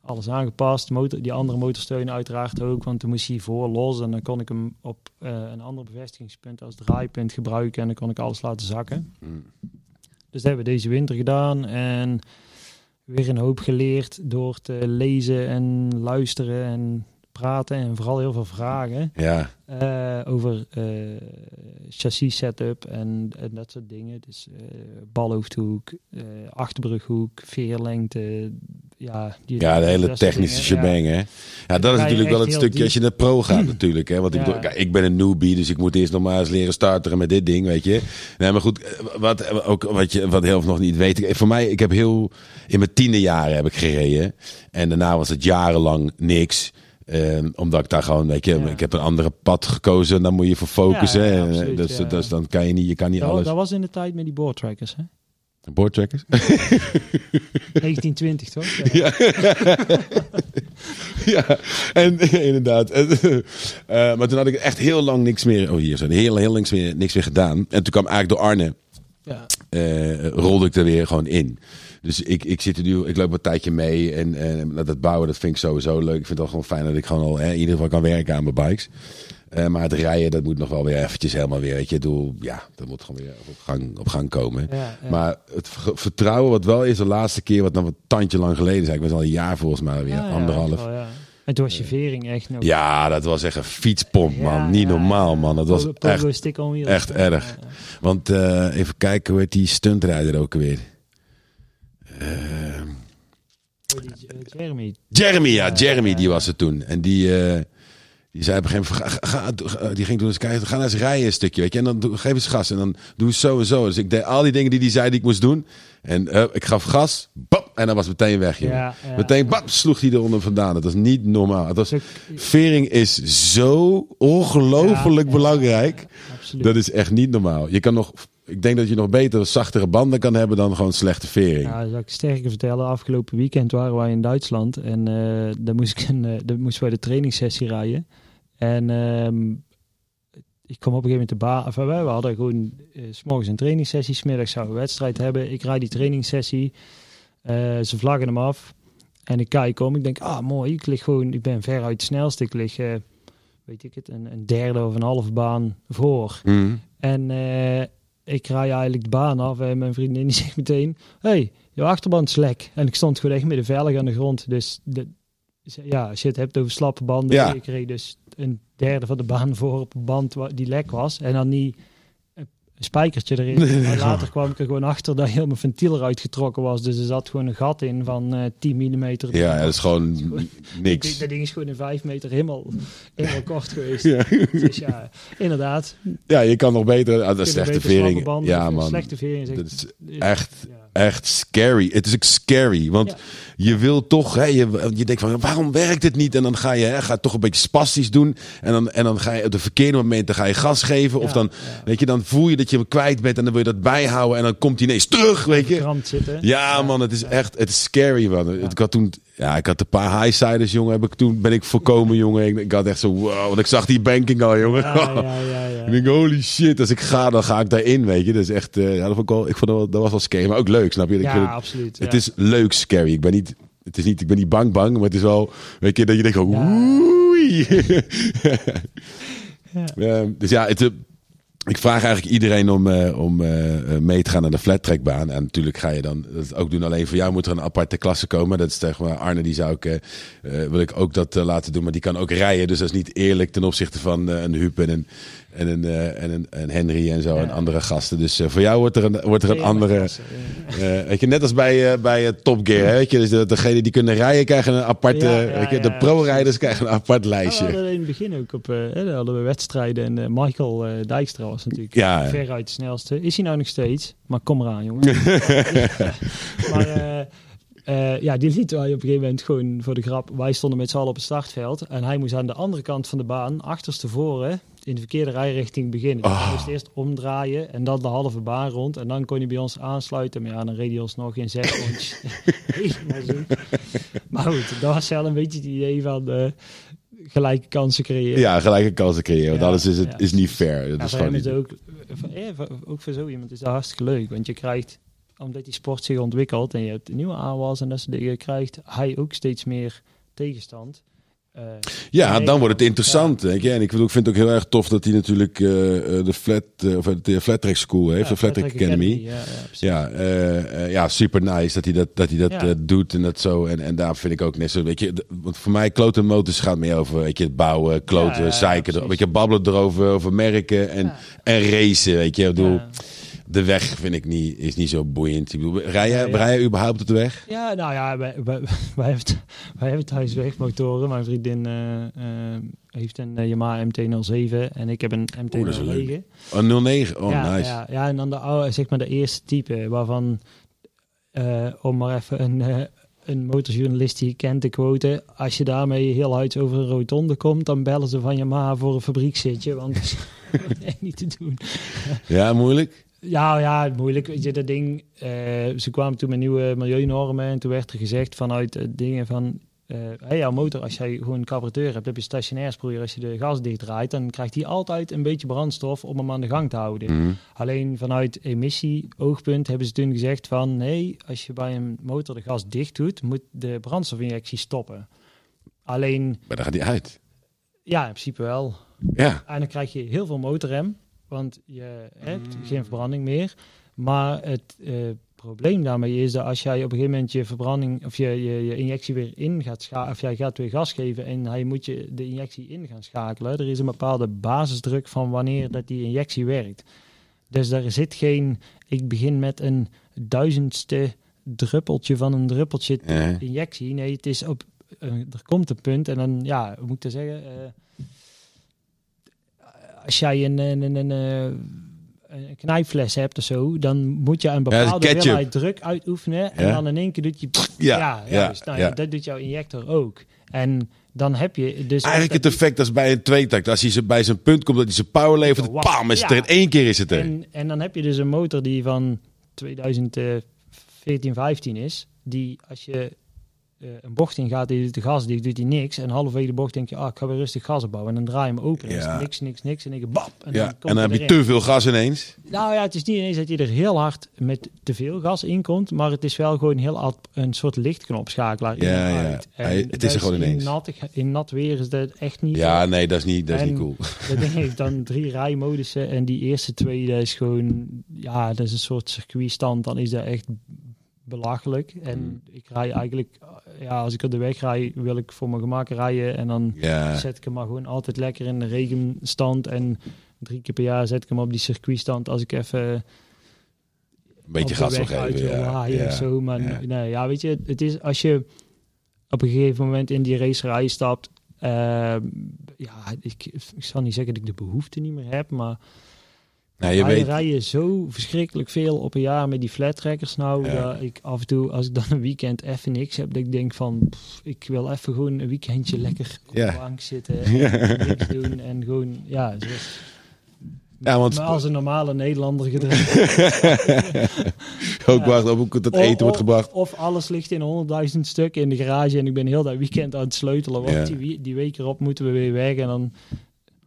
Alles aangepast. Motor, die andere motorsteunen uiteraard ook. Want toen moest hij voor los. En dan kon ik hem op eh, een ander bevestigingspunt als draaipunt gebruiken. En dan kon ik alles laten zakken. Hm. Dus dat hebben we deze winter gedaan. En weer een hoop geleerd door te lezen en luisteren en praten. En vooral heel veel vragen. Ja, Eh, over eh, chassis setup en, en dat soort dingen. Dus eh balhoofdhoek, achterbrughoek, veerlengte. Ja, die, ja, de hele technische dingen, ja. shebang, hè. Ja, dat is natuurlijk wel het stukje als je naar pro gaat natuurlijk, hè. Want ik bedoel, ik ben een newbie, dus ik moet eerst nog maar eens leren starteren met dit ding, weet je. Nee, maar goed, wat, ook wat je wat heel veel nog niet weet. Ik- Voor mij, ik heb heel, in mijn tiende jaren heb ik gereden. En daarna was het jarenlang niks. Ehm, omdat ik daar gewoon, weet je, Ja. ik heb een andere pad gekozen en dan moet je voor focussen. Ja, absoluut, dus, ja. dus dan kan je niet, je kan niet Dat, alles. dat was in de tijd met die boardtrackers, hè? Boardtrackers? 1920, toch? Ja. ja, en inderdaad. En, eh, maar toen had ik echt heel lang niks meer. Oh, hier zo. Heel, heel lang meer, niks meer gedaan. En toen kwam eigenlijk door Arne. Ja. eh, rolde ik er weer gewoon in. Dus ik, ik zit er nu, ik loop een tijdje mee. En, en dat bouwen, dat vind ik sowieso leuk. Ik vind het wel gewoon fijn dat ik gewoon al hè, in ieder geval kan werken aan mijn bikes. Eh, maar het rijden, dat moet nog wel weer eventjes helemaal weer. Weet je, Ik bedoel, ja, dat moet gewoon weer op gang, op gang komen. Ja, ja. Maar het vertrouwen wat wel is, de laatste keer, wat nog een tandje lang geleden is, eigenlijk was al een jaar volgens mij weer, Ja, ja, anderhalf. wel. En toen was je vering echt nog... Ja, dat was echt een fietspomp, man. Niet normaal, man. Dat was echt, echt erg. Want eh, even kijken, hoe heet die stuntrijder ook alweer? Eh, Oh, die, eh, Jeremy. Jeremy, ja, Jeremy, die was het toen. En die, eh, die zei op een gegeven moment, ga, ga- ga- die ging toen eens kijken, ga nou eens rijden een stukje, weet je. En dan geef eens gas en dan doe zo en zo. Dus ik deed al die dingen die hij zei die ik moest doen. En eh, ik gaf gas, bap, en dan was meteen weg. Ja, ja. Meteen, bap, sloeg hij eronder vandaan. Dat was niet normaal. Het was, vering is zo ongelooflijk Ja, belangrijk. Dat is echt niet normaal. Je kan nog, ik denk dat je nog beter zachtere banden kan hebben dan gewoon slechte vering. Ja, zal ik sterker vertellen. Afgelopen weekend waren wij in Duitsland en eh daar, moest ik een, eh, daar moesten wij de trainingssessie rijden. En ehm, ik kom op een gegeven moment de baan. Enfin, wij hadden gewoon eh, s morgens een trainingssessie, smiddags zouden we een wedstrijd hebben. Ik rijd die trainingssessie. Ze vlaggen hem af. En ik kijk om. Ik denk, ah mooi. Ik lig gewoon, ik ben veruit het snelste. Ik lig, weet ik het, een, een derde of een halve baan voor. Mhm. En ik rij eigenlijk de baan af en mijn vriendin die zegt meteen... hey, je achterband is lek. En ik stond gewoon echt met de veilig aan de grond. Dus de, ja, als je het hebt over slappe banden... Ja. Ik reed dus een derde van de baan voor op een band die lek was. En dan niet een spijkertje erin. maar later kwam ik er gewoon achter dat heel mijn ventiel eruit getrokken was. Dus er zat gewoon een gat in van eh 10 mm. Ja, dat is gewoon niks. Dat ding is gewoon in 5 meter helemaal, helemaal kort geweest. Ja. Dus ja, inderdaad. ja, je kan nog beter. Ah, dat is slechte vering. banden Ja, man. Slechte vering is echt... Dat is echt ja. echt scary. Het is ook scary, want Ja. Je wil toch, hè, je, je denkt van waarom werkt het niet? En dan ga je, hè, ga toch een beetje spastisch doen. En dan, en dan ga je op de verkeerde momenten ga je gas geven. Of dan, ja. weet je, dan voel je dat je hem kwijt bent en dan wil je dat bijhouden. En dan komt hij ineens terug, weet je. Zitten. Ja, man, het is echt, het is scary, man. Ik had toen, ja, ik had een paar highsiders, jongen. Heb ik toen ben ik voorkomen, jongen. Ik, ik had echt zo, wow, want ik zag die banking al, jongen. Ja, ja, ja, ja. Ik denk, holy shit, als ik ga, dan ga ik daarin, weet je. Dat is echt, eh, ja, dat, vond ik wel, ik vond dat, dat was wel scary, maar ook leuk, snap je? Ik Ja, het, absoluut. het is leuk scary. Ik ben niet, het is niet, ik ben niet bang bang, maar het is wel, weet je, dat je denkt, oh, Ja. oei. Ja. Ehm, dus ja, het, eh, ik vraag eigenlijk iedereen om, eh, om eh, mee te gaan naar de flat trackbaan. En natuurlijk ga je dan dat ook doen. Alleen voor jou moet er een aparte klasse komen. Dat is tegen maar Arne, die zou ik, wil ik ook dat laten doen. Maar die kan ook rijden. Dus dat is niet eerlijk ten opzichte van een Huub en een, en een, eh, en een, een Henry en zo. Ja. En andere gasten. Dus eh, voor jou wordt er een, wordt er een andere... ja. eh, weet je, net als bij, bij Top Gear. Hè, weet je, dus de, degene die kunnen rijden krijgen een aparte... Ja, weet je, de pro-rijders krijgen een apart Ja, we lijstje. hadden in het begin ook op, hè, daar hadden we wedstrijden en Michael Dijkstra was natuurlijk ja. veruit de snelste. Is hij nou nog steeds? Maar kom eraan, jongen. maar eh, ja, die liet wij op een gegeven moment gewoon voor de grap. Wij stonden met z'n allen op het startveld en hij moest aan de andere kant van de baan, achterstevoren, in de verkeerde rijrichting beginnen. Dus Oh. hij moest eerst omdraaien en dan de halve baan rond en dan kon hij bij ons aansluiten. Maar ja, dan reed hij ons nog in zes rondjes. Maar goed, dat was wel een beetje het idee van eh, gelijke kansen creëren. Ja, gelijke kansen creëren. Want Ja, anders is het ja. is niet fair. Dat Ja, is gewoon is niet... ook, voor, eh, voor- ook voor zo iemand is dat hartstikke leuk. Want je krijgt, omdat die sport zich ontwikkelt en je hebt nieuwe aanwas en dat soort dingen, krijgt hij ook steeds meer tegenstand. Eh, Ja, dan wordt het interessant. Weet je? En ik vind, het ook heel erg tof dat hij natuurlijk eh, eh, de flat, eh, of de flat track school heeft, ja, de Flat Track Academy. Ja, ja. Ja, ja, super nice dat hij dat, dat, hij dat doet en dat zo. En, en daar vind ik ook net zo, weet je, want voor mij kloten motors gaat meer over, weet je, het bouwen, kloten, zeiken, weet je, babbelen erover, over merken en, en racen, weet je. Ik bedoel. De weg vind ik niet, is niet zo boeiend. Ik bedoel, rij jij, Ja, ja. überhaupt op de weg? Ja, nou ja, wij, wij, wij, hebben, wij hebben thuis wegmotoren. Mijn vriendin eh, eh, heeft een eh, Yamaha MT-07 en ik heb een Oeh, dat is MT-09. leuk. Oh, 09, oh ja, nice. Ja, ja, en dan de oude, zeg maar de eerste type, waarvan, om maar even een, een motorjournalist die kent te quoten, als je daarmee heel hard over een rotonde komt, dan bellen ze van Yamaha voor een fabriekzitje, want dat is echt niet te doen. Ja, moeilijk? Ja, ja, moeilijk. Weet je, dat ding. eh, ze kwamen toen met nieuwe milieunormen. En toen werd er gezegd vanuit eh, dingen van. eh hey, jouw motor, als jij gewoon een carburateur hebt, heb je stationair sproeier. Als je de gas dichtdraait, dan krijgt hij altijd een beetje brandstof om hem aan de gang te houden. Mhm. Alleen vanuit emissie-oogpunt hebben ze toen gezegd van... nee, als je bij een motor de gas dicht doet, moet de brandstofinjectie stoppen. Alleen, Maar dan gaat hij uit. ja, in principe wel. Ja. En dan krijg je heel veel motorrem, want je hebt geen verbranding meer. Maar het eh, probleem daarmee is dat als jij op een gegeven moment je verbranding of je, je, je injectie weer in gaat schakelen, of jij gaat weer gas geven en hij moet je de injectie in gaan schakelen. Er is een bepaalde basisdruk van wanneer dat die injectie werkt. Dus daar zit geen, ik begin met een duizendste druppeltje van een druppeltje injectie. Nee, het is op. eh, er komt een punt en dan, ja, hoe moet ik dat zeggen? eh, als jij een, een, een, een, eh, een knijpfles hebt of zo, dan moet je een bepaalde hoeveelheid druk uitoefenen. En Ja. dan in één keer doet je. Ja, ja, ja, juist. Nou, ja, dat doet jouw injector ook. En dan heb je dus. Eigenlijk het effect als bij een tweetakt. Als hij ze- bij zijn punt komt dat hij zijn power levert, pam, is het er in één keer is het er. En, en dan heb je dus een motor die van 2014, 15 is. Die als je een bocht in gaat, die doet de gas dicht, doet hij niks. En halverwege de bocht denk je, ah, ik ga weer rustig gas opbouwen. En dan draai je hem open. En Ja. dan is het niks, niks, niks. En dan denk je, bap. En ja, komt en dan hij heb je te veel gas ineens. Nou ja, het is niet ineens dat je er heel hard met te veel gas in komt, maar het is wel gewoon heel hard een soort lichtknopschakelaar in Ja, en ja. het is er gewoon in ineens. Nat, in nat weer is dat echt niet. Ja, nee, dat is niet, dat is En- niet cool. Ding heeft dan drie rijmodussen en die eerste twee, dat is gewoon, ja, dat is een soort circuitstand. Dan is dat echt belachelijk. En Hmm. ik rij eigenlijk, ja, als ik op de weg rij, wil ik voor mijn gemak rijden en dan zet ik hem maar gewoon altijd lekker in de regenstand en drie keer per jaar zet ik hem op die circuitstand als ik even een beetje gas wil geven. Ja, ja. zo. Maar ja. nee, ja, weet je, het is als je op een gegeven moment in die racerij stapt. ehm, ja, ik, ik zal niet zeggen dat ik de behoefte niet meer heb, maar Nou, je Wij weet, rijden zo verschrikkelijk veel op een jaar met die flat trackers nou. Ja. Dat ik af en toe, als ik dan een weekend even niks heb, dat ik denk van, pff, ik wil even gewoon een weekendje lekker op Ja. de bank zitten en niks doen. En gewoon, ja, zoals, ja, want maar als een normale Nederlander gedrag. ook wacht op hoe dat eten wordt gebracht. Of, alles ligt in honderdduizend stukken in de garage en ik ben heel dat weekend aan het sleutelen. Want die, die week erop moeten we weer weg en dan...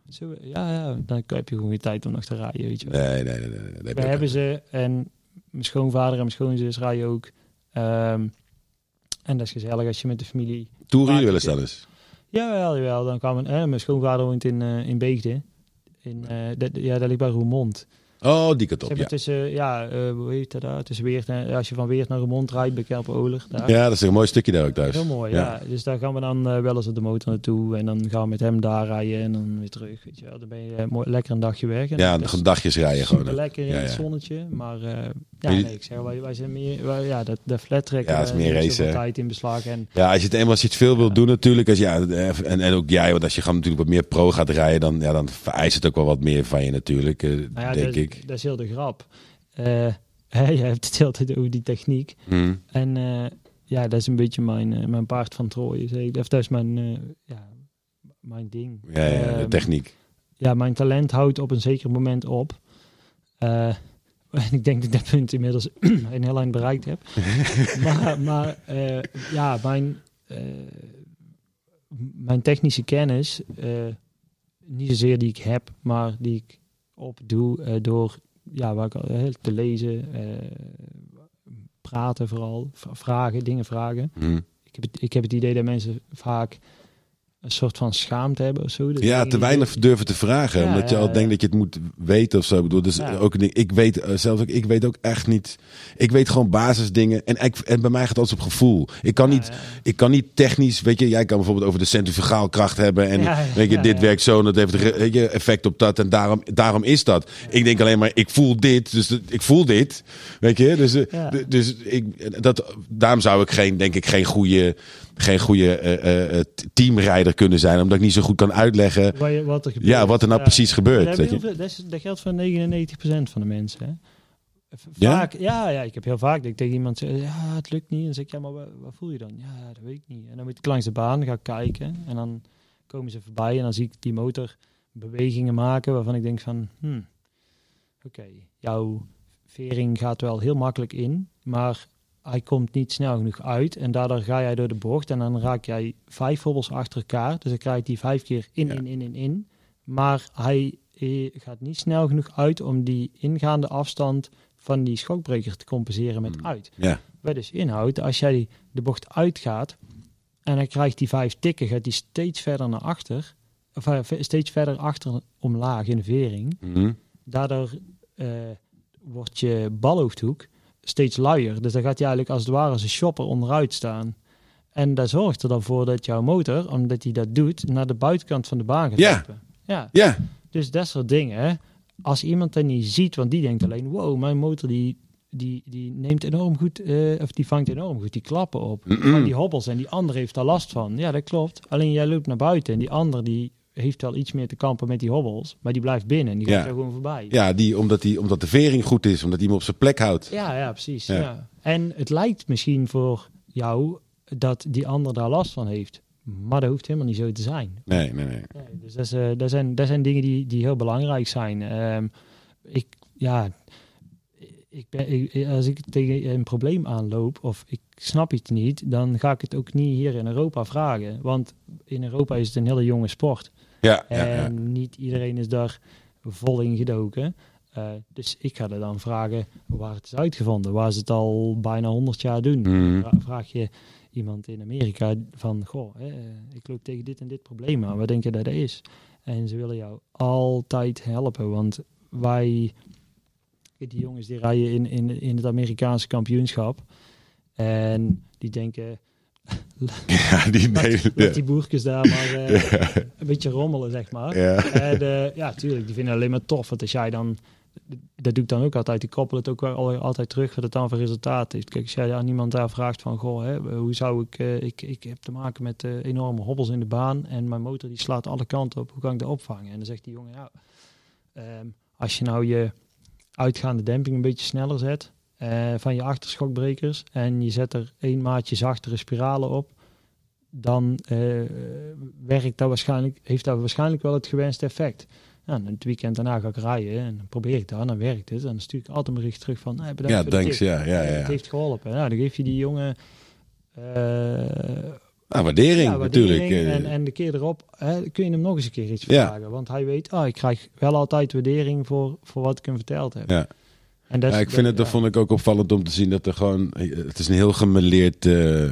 Zo, ja, ja, dan heb je gewoon geen tijd om nog te rijden, weet je wel. Nee, nee, nee. nee, nee, nee, We hebben ze en mijn schoonvader en mijn schoonzus rijden ook. Ehm, en dat is gezellig als je met de familie... Toeren jullie wel eens dan eens? Jawel, jawel. Dan men, eh, mijn schoonvader woont in, eh in Beegde. In, eh, dat, ja, dat ligt bij Roermond. Oh, die kant ja. tussen, ja, eh, hoe heet dat daar? Tussen Weert en, als je van Weert naar Roermond rijdt, bij. Daar. Ja, dat is een mooi stukje daar ook thuis. Heel mooi, Ja. ja. Dus daar gaan we dan eh, wel eens op de motor naartoe. En dan gaan we met hem daar rijden en dan weer terug. Weet je wel. Dan ben je eh, mooi, lekker een dagje weg. En Ja, een dagjes rijden gewoon. lekker in Ja, het zonnetje. Maar ja, nee, ik zeg, wij, wij zijn meer... Wij, ja, dat, de flat track. Ja, is meer race, tijd in beslag. En Ja, als je het eenmaal als je het veel wilt doen natuurlijk. Als, ja, en, en ook jij, want als je gewoon natuurlijk wat meer pro gaat rijden, dan, ja, dan vereist het ook wel wat meer van je natuurlijk, nou ja, denk dat, ik. Dat is heel de grap. Eh je hebt het heel de tijd over die techniek. Hm. En eh, ja, dat is een beetje mijn, eh, mijn paard van Troje. zeg. Of dat is mijn, ja, mijn ding. Ja, ja, de Ehm, techniek. ja, mijn talent houdt op een zeker moment op. En ik denk dat ik dat punt inmiddels een heel eind bereikt heb. maar maar ja, mijn, mijn technische kennis, niet zozeer die ik heb, maar die ik opdoe eh, door ja, waar ik, al- eh, te lezen, eh, praten vooral, vragen, dingen vragen. Hm. Ik heb, het, ik heb het idee dat mensen vaak een soort van schaamte hebben of zo. Dus Ja, te die- weinig durven te vragen. Ja, omdat je al ja. denkt dat je het moet weten of zo. Ik bedoel, dus ook een ding. Ik weet eh, zelfs ook, ik weet ook echt niet. Ik weet gewoon basisdingen. En, ik, en bij mij gaat alles op gevoel. Ik kan, niet, ik kan niet technisch. Weet je, jij kan bijvoorbeeld over de centrifugaalkracht hebben. En weet je, dit werkt zo en dat heeft weet je, effect op dat. En daarom, daarom is dat. Ik denk alleen maar, ik voel dit. Dus ik voel dit. Weet je, dus, eh, dus ik, dat, daarom zou ik geen, denk ik, geen goede, geen goede eh, teamrijder kunnen zijn. Omdat ik niet zo goed kan uitleggen. Waar je- wat er gebeurt. Ja, wat er nou precies gebeurt. Dat, je. veel- dat, is- dat geldt voor 99% van de mensen. Hè? V- Ja? Vaak, ja? Ja, ik heb heel vaak dat ik tegen iemand zeg, ja, het lukt niet. En dan zeg ik, ja, maar wat, wat voel je dan? Ja, dat weet ik niet. En dan moet ik langs de baan gaan kijken. En dan komen ze voorbij en dan zie ik die motor bewegingen maken waarvan ik denk van, hmm, oké, jouw vering gaat wel heel makkelijk in, maar hij komt niet snel genoeg uit. En daardoor ga jij door de bocht en dan raak jij vijf hobbels achter elkaar. Dus dan krijg je die vijf keer in, Ja. in, in, in, in. Maar hij eh, gaat niet snel genoeg uit om die ingaande afstand van die schokbreker te compenseren met Hmm. uit. Ja. Wat dus inhoudt, als jij de bocht uitgaat en dan krijgt die vijf tikken, gaat die steeds verder naar achter, of eh, steeds verder achter omlaag in de vering. Mhm. Daardoor eh, wordt je balhoofdhoek steeds luier. Dus dan gaat hij eigenlijk als het ware als een shopper onderuit staan. En dat zorgt er dan voor dat jouw motor, omdat hij dat doet, naar de buitenkant van de baan gaat Ja. Ja, Ja, dus dat soort dingen. Als iemand dat niet ziet, want die denkt alleen, wow, mijn motor die, die, die neemt enorm goed, eh, of die vangt enorm goed die klappen op. Maar die hobbels en die ander heeft daar last van. Ja, dat klopt. Alleen jij loopt naar buiten en die ander die heeft wel iets meer te kampen met die hobbels, maar die blijft binnen en die gaat Ja. er gewoon voorbij. ja die, omdat, die, omdat de vering goed is. Omdat hij hem op zijn plek houdt. Ja, ja, precies. Ja. Ja. En het lijkt misschien voor jou dat die ander daar last van heeft. Maar dat hoeft helemaal niet zo te zijn. Nee, nee, nee. Nee, dus dat, is, eh, dat, zijn, dat zijn dingen die, die heel belangrijk zijn. Ehm, ik, ja, ik ben, ik- als ik tegen een probleem aanloop of ik snap iets niet, dan ga ik het ook niet hier in Europa vragen. Want in Europa is het een hele jonge sport. Ja, En ja. niet iedereen is daar vol in gedoken. Eh, dus ik ga er dan vragen waar het is uitgevonden. Waar ze het al bijna 100 jaar doen. Mhm. Vra- Vraag je iemand in Amerika van... Goh, hè, eh, ik loop tegen dit en dit probleem aan. Wat denk je dat dat is? En ze willen jou altijd helpen. Want wij... Die jongens die rijden in, in, in het Amerikaanse kampioenschap. En die denken... Ja, die, nee, die boertjes daar maar eh, een beetje rommelen, zeg maar. Ja. En eh, ja, tuurlijk, die vinden het alleen maar tof. Want als jij dan, dat doe ik dan ook altijd, ik koppel het ook altijd terug wat het dan voor resultaat heeft. Kijk, als jij aan iemand daar vraagt van, goh, hè, hoe zou ik, eh, ik, ik heb te maken met enorme hobbels in de baan en mijn motor die slaat alle kanten op, hoe kan ik dat opvangen? En dan zegt die jongen, ja, ehm, als je nou je uitgaande demping een beetje sneller zet eh, van je achterschokbrekers en je zet er één maatje zachtere spiralen op, dan eh, werkt dat waarschijnlijk, heeft dat waarschijnlijk wel het gewenste effect. Ja, en het weekend daarna ga ik rijden en dan probeer ik dat, en dan werkt het. En dan stuur ik altijd een bericht terug van, hey, bedankt Ja, voor thanks. tip. Ja, ja, ja. Het heeft geholpen. Nou, dan geef je die jongen eh, Ah, waardering, ja, natuurlijk. waardering. Eh, En, en de keer erop hè, kun je hem nog eens een keer iets Ja. vragen. Want hij weet, oh, ik krijg wel altijd waardering voor, voor wat ik hem verteld heb. Ja. En dat, Ja, ik vind het, dat ja. vond ik ook opvallend om te zien dat er gewoon, het is een heel gemeleerd eh, eh,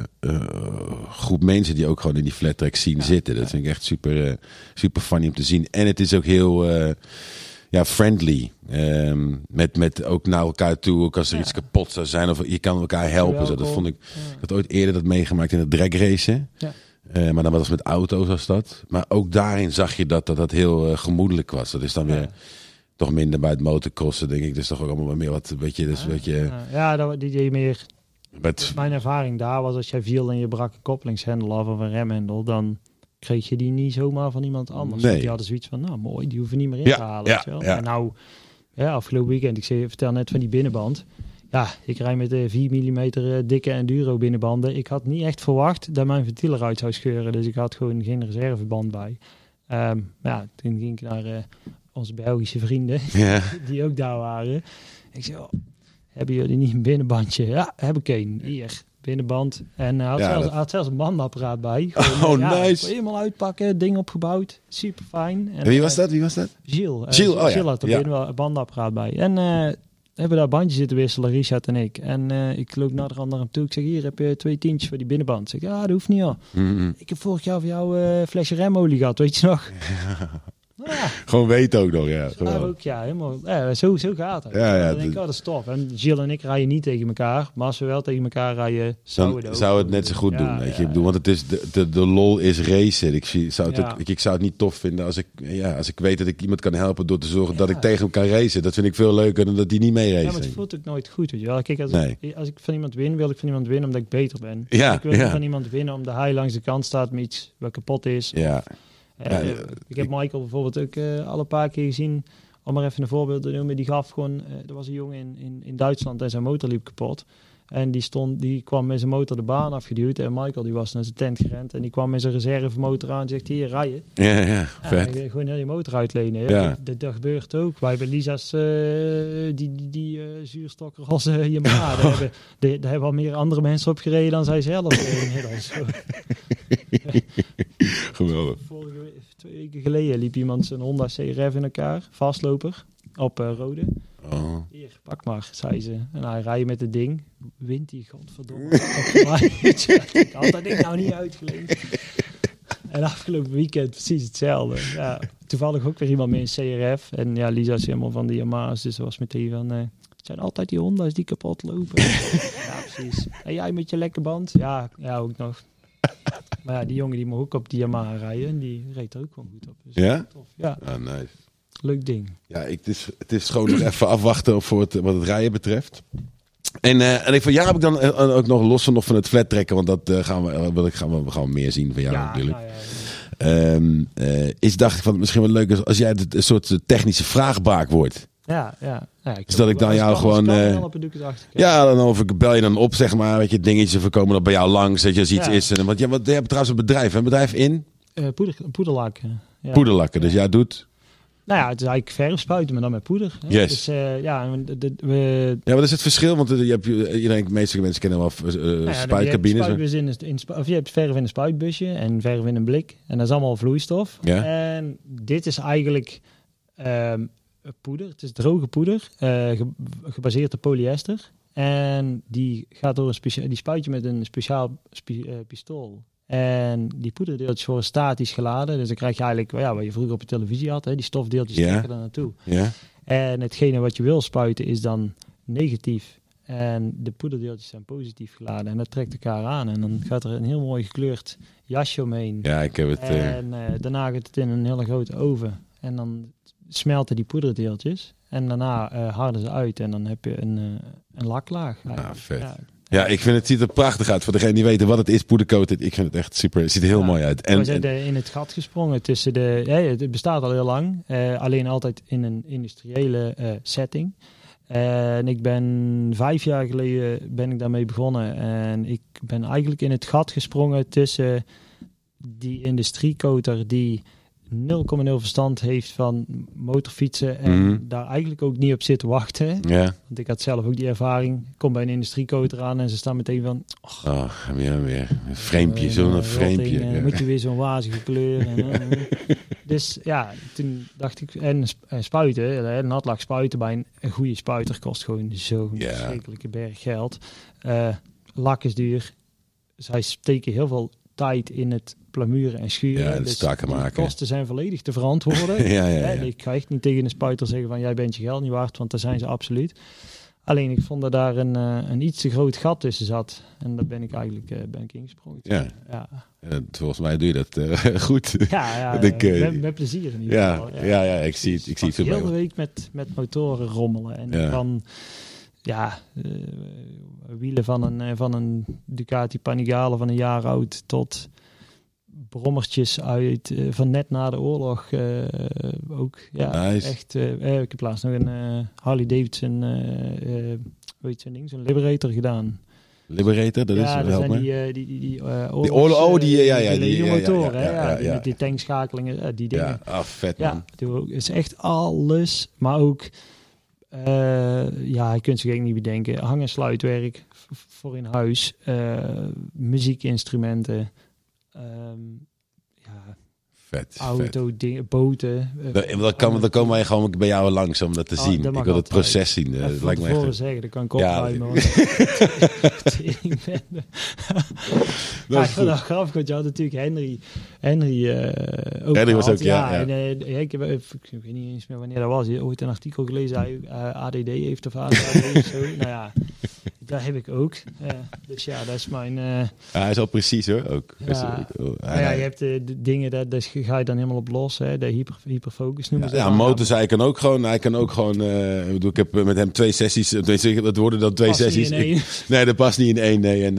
groep mensen die ook gewoon in die flat track zien Ja, zitten. Dat vind ik echt super, eh, super funny om te zien. En het is ook heel, ja, friendly. Ehm, met, met ook naar elkaar toe, ook als er Ja. iets kapot zou zijn of je kan elkaar helpen. Zo. Dat vond ik, Ja. ik had ooit eerder dat meegemaakt in het drag racen. Ja. Maar dan was het met auto's als dat. Maar ook daarin zag je dat dat, dat heel gemoedelijk was. Dat is dan weer. Toch minder bij het motocrossen, denk ik. Dus toch ook allemaal meer wat, weet je, dus, weet je, Ja, dat, die deed meer. met, Mijn ervaring daar was als jij viel en je brak een koppelingshendel af of een remhendel, dan kreeg je die niet zomaar van iemand anders. Nee. Want die hadden zoiets van, nou mooi, die hoeven niet meer in Ja, te halen. ja, wel. En nou, ja, afgelopen weekend, ik zei, vertel net van die binnenband. Ja, ik rij met de 4 mm dikke enduro binnenbanden. Ik had niet echt verwacht dat mijn ventiel eruit zou scheuren. Dus ik had gewoon geen reserveband bij. Maar ja, toen ging ik naar eh, onze Belgische vrienden, ja. die ook daar waren. Ik zei, oh, hebben jullie niet een binnenbandje? Ja, heb ik een. Hier, binnenband. En hij had, Ja, zelfs, dat- hij had zelfs een bandapparaat bij. Gewoon, Oh, ja, nice. Helemaal uitpakken, ding opgebouwd. Super fijn. En wie was dat? Wie was dat? Gilles. eh, Gilles, oh. Gilles had er Ja. een bandapparaat bij. En eh hebben daar bandjes zitten wisselen, Richard en ik. En eh, ik loop naar de andere hem toe. Ik zeg, hier heb je twee tientjes voor die binnenband. Ik zeg, ja, dat hoeft niet hoor. Ik heb vorig jaar voor jou eh flesje remolie gehad, weet je nog? Ja, Gewoon weten ook nog, ja. Gewoon. ook, ja, helemaal. Ja, zo, zo gaat het. Ja, ja, dan denk ik, dat- oh, dat is tof. En Gilles en ik rijden niet tegen elkaar. Maar als we wel tegen elkaar rijden, zou het zou het net zo goed Ja, doen, weet je. ja, Ik bedoel, want het is de, de, de lol is racen. Ik, zie, zou het Ja. ook, ik, ik zou het niet tof vinden als ik, ja, als ik weet dat ik iemand kan helpen door te zorgen dat Ja. ik tegen hem kan racen. Dat vind ik veel leuker dan dat hij niet mee Ja, race. maar het voelt ook nooit goed, weet je wel. Kijk, als, Nee. ik, als ik van iemand win, wil ik van iemand winnen omdat ik beter ben. Ja, ik wil ja. niet van iemand winnen omdat hij langs de kant staat met iets wat kapot is. ja. Ja, eh, ik heb Michael bijvoorbeeld ook eh, al een paar keer gezien. Om maar even een voorbeeld te noemen. Die gaf gewoon... eh, er was een jongen in, in, in Duitsland en zijn motor liep kapot. En die, stond, die kwam met zijn motor de baan afgeduwd. En Michael die was naar zijn tent gerend. En die kwam met zijn reservemotor aan en zegt... Hier, rijden. ja, ja, vet. en gewoon heel je motor uitlenen. Ja. Dat, gebeurt ook. Wij hebben Lisa's uh, die, die, die uh, zuurstokker als uh, je ma. Daar hebben, de, daar hebben al meer andere mensen op gereden dan zij zelf uh, inmiddels. Geweldig. Vorige week, twee weken geleden liep iemand zijn Honda CRF in elkaar. Vastloper. Op uh, rode. Oh. Hier, pak maar, zei ze. En hij rijdt met het ding. Wint hij, godverdomme. ik had dat ding nou niet uitgeleend. En afgelopen weekend precies hetzelfde. Ja, toevallig ook weer iemand met een CRF. En ja, Lisa is helemaal van die Yamaha's. Dus ze was meteen van... Uh, het zijn altijd die Honda's die kapot lopen. ja, precies. En jij met je lekke band? Ja, ja, ook nog. Maar ja, die jongen die mag ook op die Yamaha rijden. En die reed er ook gewoon goed op. Dus Ja? Tof. Ja, Ah, nice. leuk ding. Ja, ik, het, is, het is gewoon nog even afwachten voor het, wat het rijden betreft. En, uh, en ik van ja heb ik dan uh, ook nog los van, nog van het flat trekken, want dat uh, gaan, we, wil ik, gaan we gaan meer zien van jou ja, natuurlijk. Nou ja, um, is dacht ik van misschien wel leuk als, als jij een soort technische vraagbaak wordt. Ja, ja. ja dus dat ik dan jou gewoon. ja, dan of ik bel je dan op, zeg maar, weet je, dingetjes voorkomen dat bij jou langs, dat je als iets ja. is. En, want ja, wat, je hebt trouwens een bedrijf, een bedrijf in? Uh, poeder, poederlakken. Ja. Poederlakken, dus jij doet. Nou ja, het is eigenlijk verf spuiten, maar dan met poeder. Hè? Yes. Dus uh, ja, de, de, we... ja, wat is het verschil? Want je hebt, iedereen, de meeste mensen kennen wel uh, nou ja, spuitcabines. Je hebt, in of je hebt verf in een spuitbusje en verf in een blik. En dat is allemaal vloeistof. Ja. En dit is eigenlijk um, poeder. Het is droge poeder, ge, gebaseerd op polyester. En die gaat door een speciaal, die spuit je met een speciaal spi, pistool. En die poederdeeltjes worden statisch geladen. Dus dan krijg je eigenlijk ja, wat je vroeger op de televisie had. Hè, die stofdeeltjes trekken er naartoe. Ja. En hetgene wat je wil spuiten is dan negatief. En de poederdeeltjes zijn positief geladen. En dat trekt elkaar aan. En dan gaat er een heel mooi gekleurd jasje omheen. Ja, ik heb het... Uh... En uh, daarna gaat het in een hele grote oven. En dan smelten die poederdeeltjes. En daarna uh, harden ze uit. En dan heb je een, uh, een laklaag. Ah, vet. Ja. Ja, ik vind het ziet er prachtig uit. Voor degene die weten wat het is, poedercoated. Ik vind het echt super. Het ziet er heel Ja. mooi uit. En, we zijn en- in het gat gesprongen tussen de. Ja, het bestaat al heel lang, eh, alleen altijd in een industriële eh, setting. En ik ben vijf jaar geleden ben ik daarmee begonnen. En ik ben eigenlijk in het gat gesprongen tussen die industriecoter die 0,0 verstand heeft van motorfietsen en Mhm. daar eigenlijk ook niet op zit te wachten. ja. Want ik had zelf ook die ervaring. Ik kom bij een industriecoter aan en ze staan meteen van... Oh, ja, weer. Een framepje, Eh, zo'n eh, ja. Moet je weer zo'n wazige kleur. En, eh, dus ja, toen dacht ik, en, en spuiten, eh, natlag spuiten bij een, een goede spuiter kost gewoon zo'n Ja. verschrikkelijke berg geld. Lak is duur. Zij steken heel veel tijd in het plamuren en schuren. Ja, dus maken. kosten zijn volledig te verantwoorden. ja, ja, ja. Ik ga echt niet tegen een spuiter zeggen van jij bent je geld niet waard, want daar zijn ze absoluut. Alleen ik vond dat daar een, eh, een iets te groot gat tussen zat. En daar ben ik eigenlijk eh, ben ik ingesprongen. Ja. ja. Volgens mij doe je dat eh, goed. Ja, ja ik, eh, met, met plezier in ieder Ja, geval. ja, ja, ik zie het, ik zie het de hele week met, met motoren rommelen. En Ja. van ja, wielen van een, van een Ducati Panigale van een jaar oud tot brommertjes uit eh, van net na de oorlog eh, ook. Ja, Nice. echt. eh, ik heb laatst nog een Harley Davidson, hoe heet zo'n ding, zo'n Liberator gedaan. Liberator, dat ja, is, help me. die, die, die, die, eh, Die oorlog- oh, die, ja, ja, die- die ja, ja, ja, motoren, ja, ja, ja, die ja. met die tankschakelingen, die dingen. Ja, ah, vet Ja, man. doe ook. is echt alles. Maar ook, ja, je kunt zich eigenlijk niet bedenken. Hang- en sluitwerk voor in huis. muziekinstrumenten. Ehm, ja, Vet, vet. auto, dingen, boten. eh, Dan, kan, dan komen wij gewoon bij jou langs om dat te Oh, zien. dat Ik wil het proces zien. eh, even dat lijkt me echt... zeggen, dan kan ik Ja, opruimen. dat- ben- Dat ja, is dat grappig, want je had natuurlijk Henry. Henry, eh ook Henry was ook, ja, ja. En, ja, ik, heb, ik weet niet eens meer wanneer dat was. Je ooit een artikel gelezen, hij ADD heeft of zo. Nou ja, dat heb ik ook. Eh, dus ja, dat is mijn... eh, Ja, hij is al precies hoor, ook. Ja. Ook- oh, nou ja, je hebt eh, de dingen, daar daar ga je dan helemaal op los. Hè, de hyper, hyperfocus noemen Ja, ze ja. Motors, hij kan ook gewoon, hij kan ook gewoon, ik bedoel, ik heb met hem twee sessies, dat worden dan twee sessies. Ik- nee, dat past niet in één, nee. En,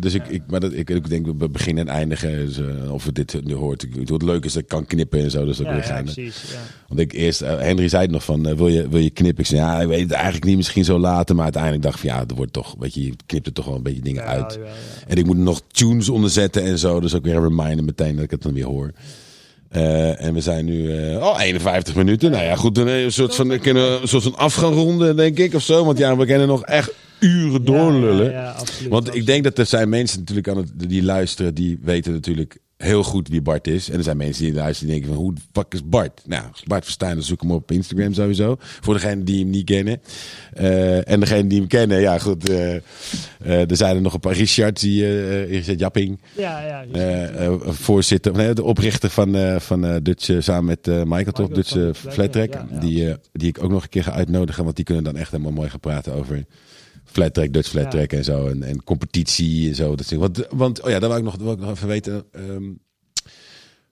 dus ik, ik, maar dat, ik, ik denk, we beginnen en eindigen, dus, of we dit nu hoort. Ik, het leuke is dat ik kan knippen en zo, dus dat Ja, weer ja, precies. Ja. Want ik eerst, eh, Henry zei het nog van, eh, wil, je, wil je knippen? Ik zei, ja, ik weet het eigenlijk niet, misschien zo later. Maar uiteindelijk dacht ik van, ja, er wordt toch, weet je, je knipt er toch wel een beetje dingen Ja, uit. ja, ja. En ik moet er nog tunes onderzetten en zo. Dus ook weer een reminder meteen dat ik het dan weer hoor. Eh, en we zijn nu oh, 51 minuten. Nou ja, goed. Een soort van, we kunnen een soort van af gaan ronden, denk ik, of zo. Want ja, we kunnen nog echt uren doorlullen. Absoluut. Want ik denk dat er zijn mensen natuurlijk aan het, die luisteren, die weten natuurlijk heel goed wie Bart is. En er zijn mensen die luisteren die denken van, hoe de fuck is Bart? Nou, Bart verstaan, dan zoek hem op Instagram sowieso. Voor degenen die hem niet kennen. Eh, en degenen die hem kennen, ja goed. eh, eh, er zijn er nog een paar. Richard, die, Richard Japping. Ja, ja. Voorzitter, nee, de oprichter van, van Dutch, samen met Michael, toch, Dutch Flat Flat Track. Track, ja, ja, die, die ik ook nog een keer ga uitnodigen, want die kunnen dan echt helemaal mooi gaan praten over Flat Track, Dutch Flat. Track en zo. En, en competitie en zo. Dat soort want, want, oh ja, daar wil ik nog, wil ik nog even weten. ehm,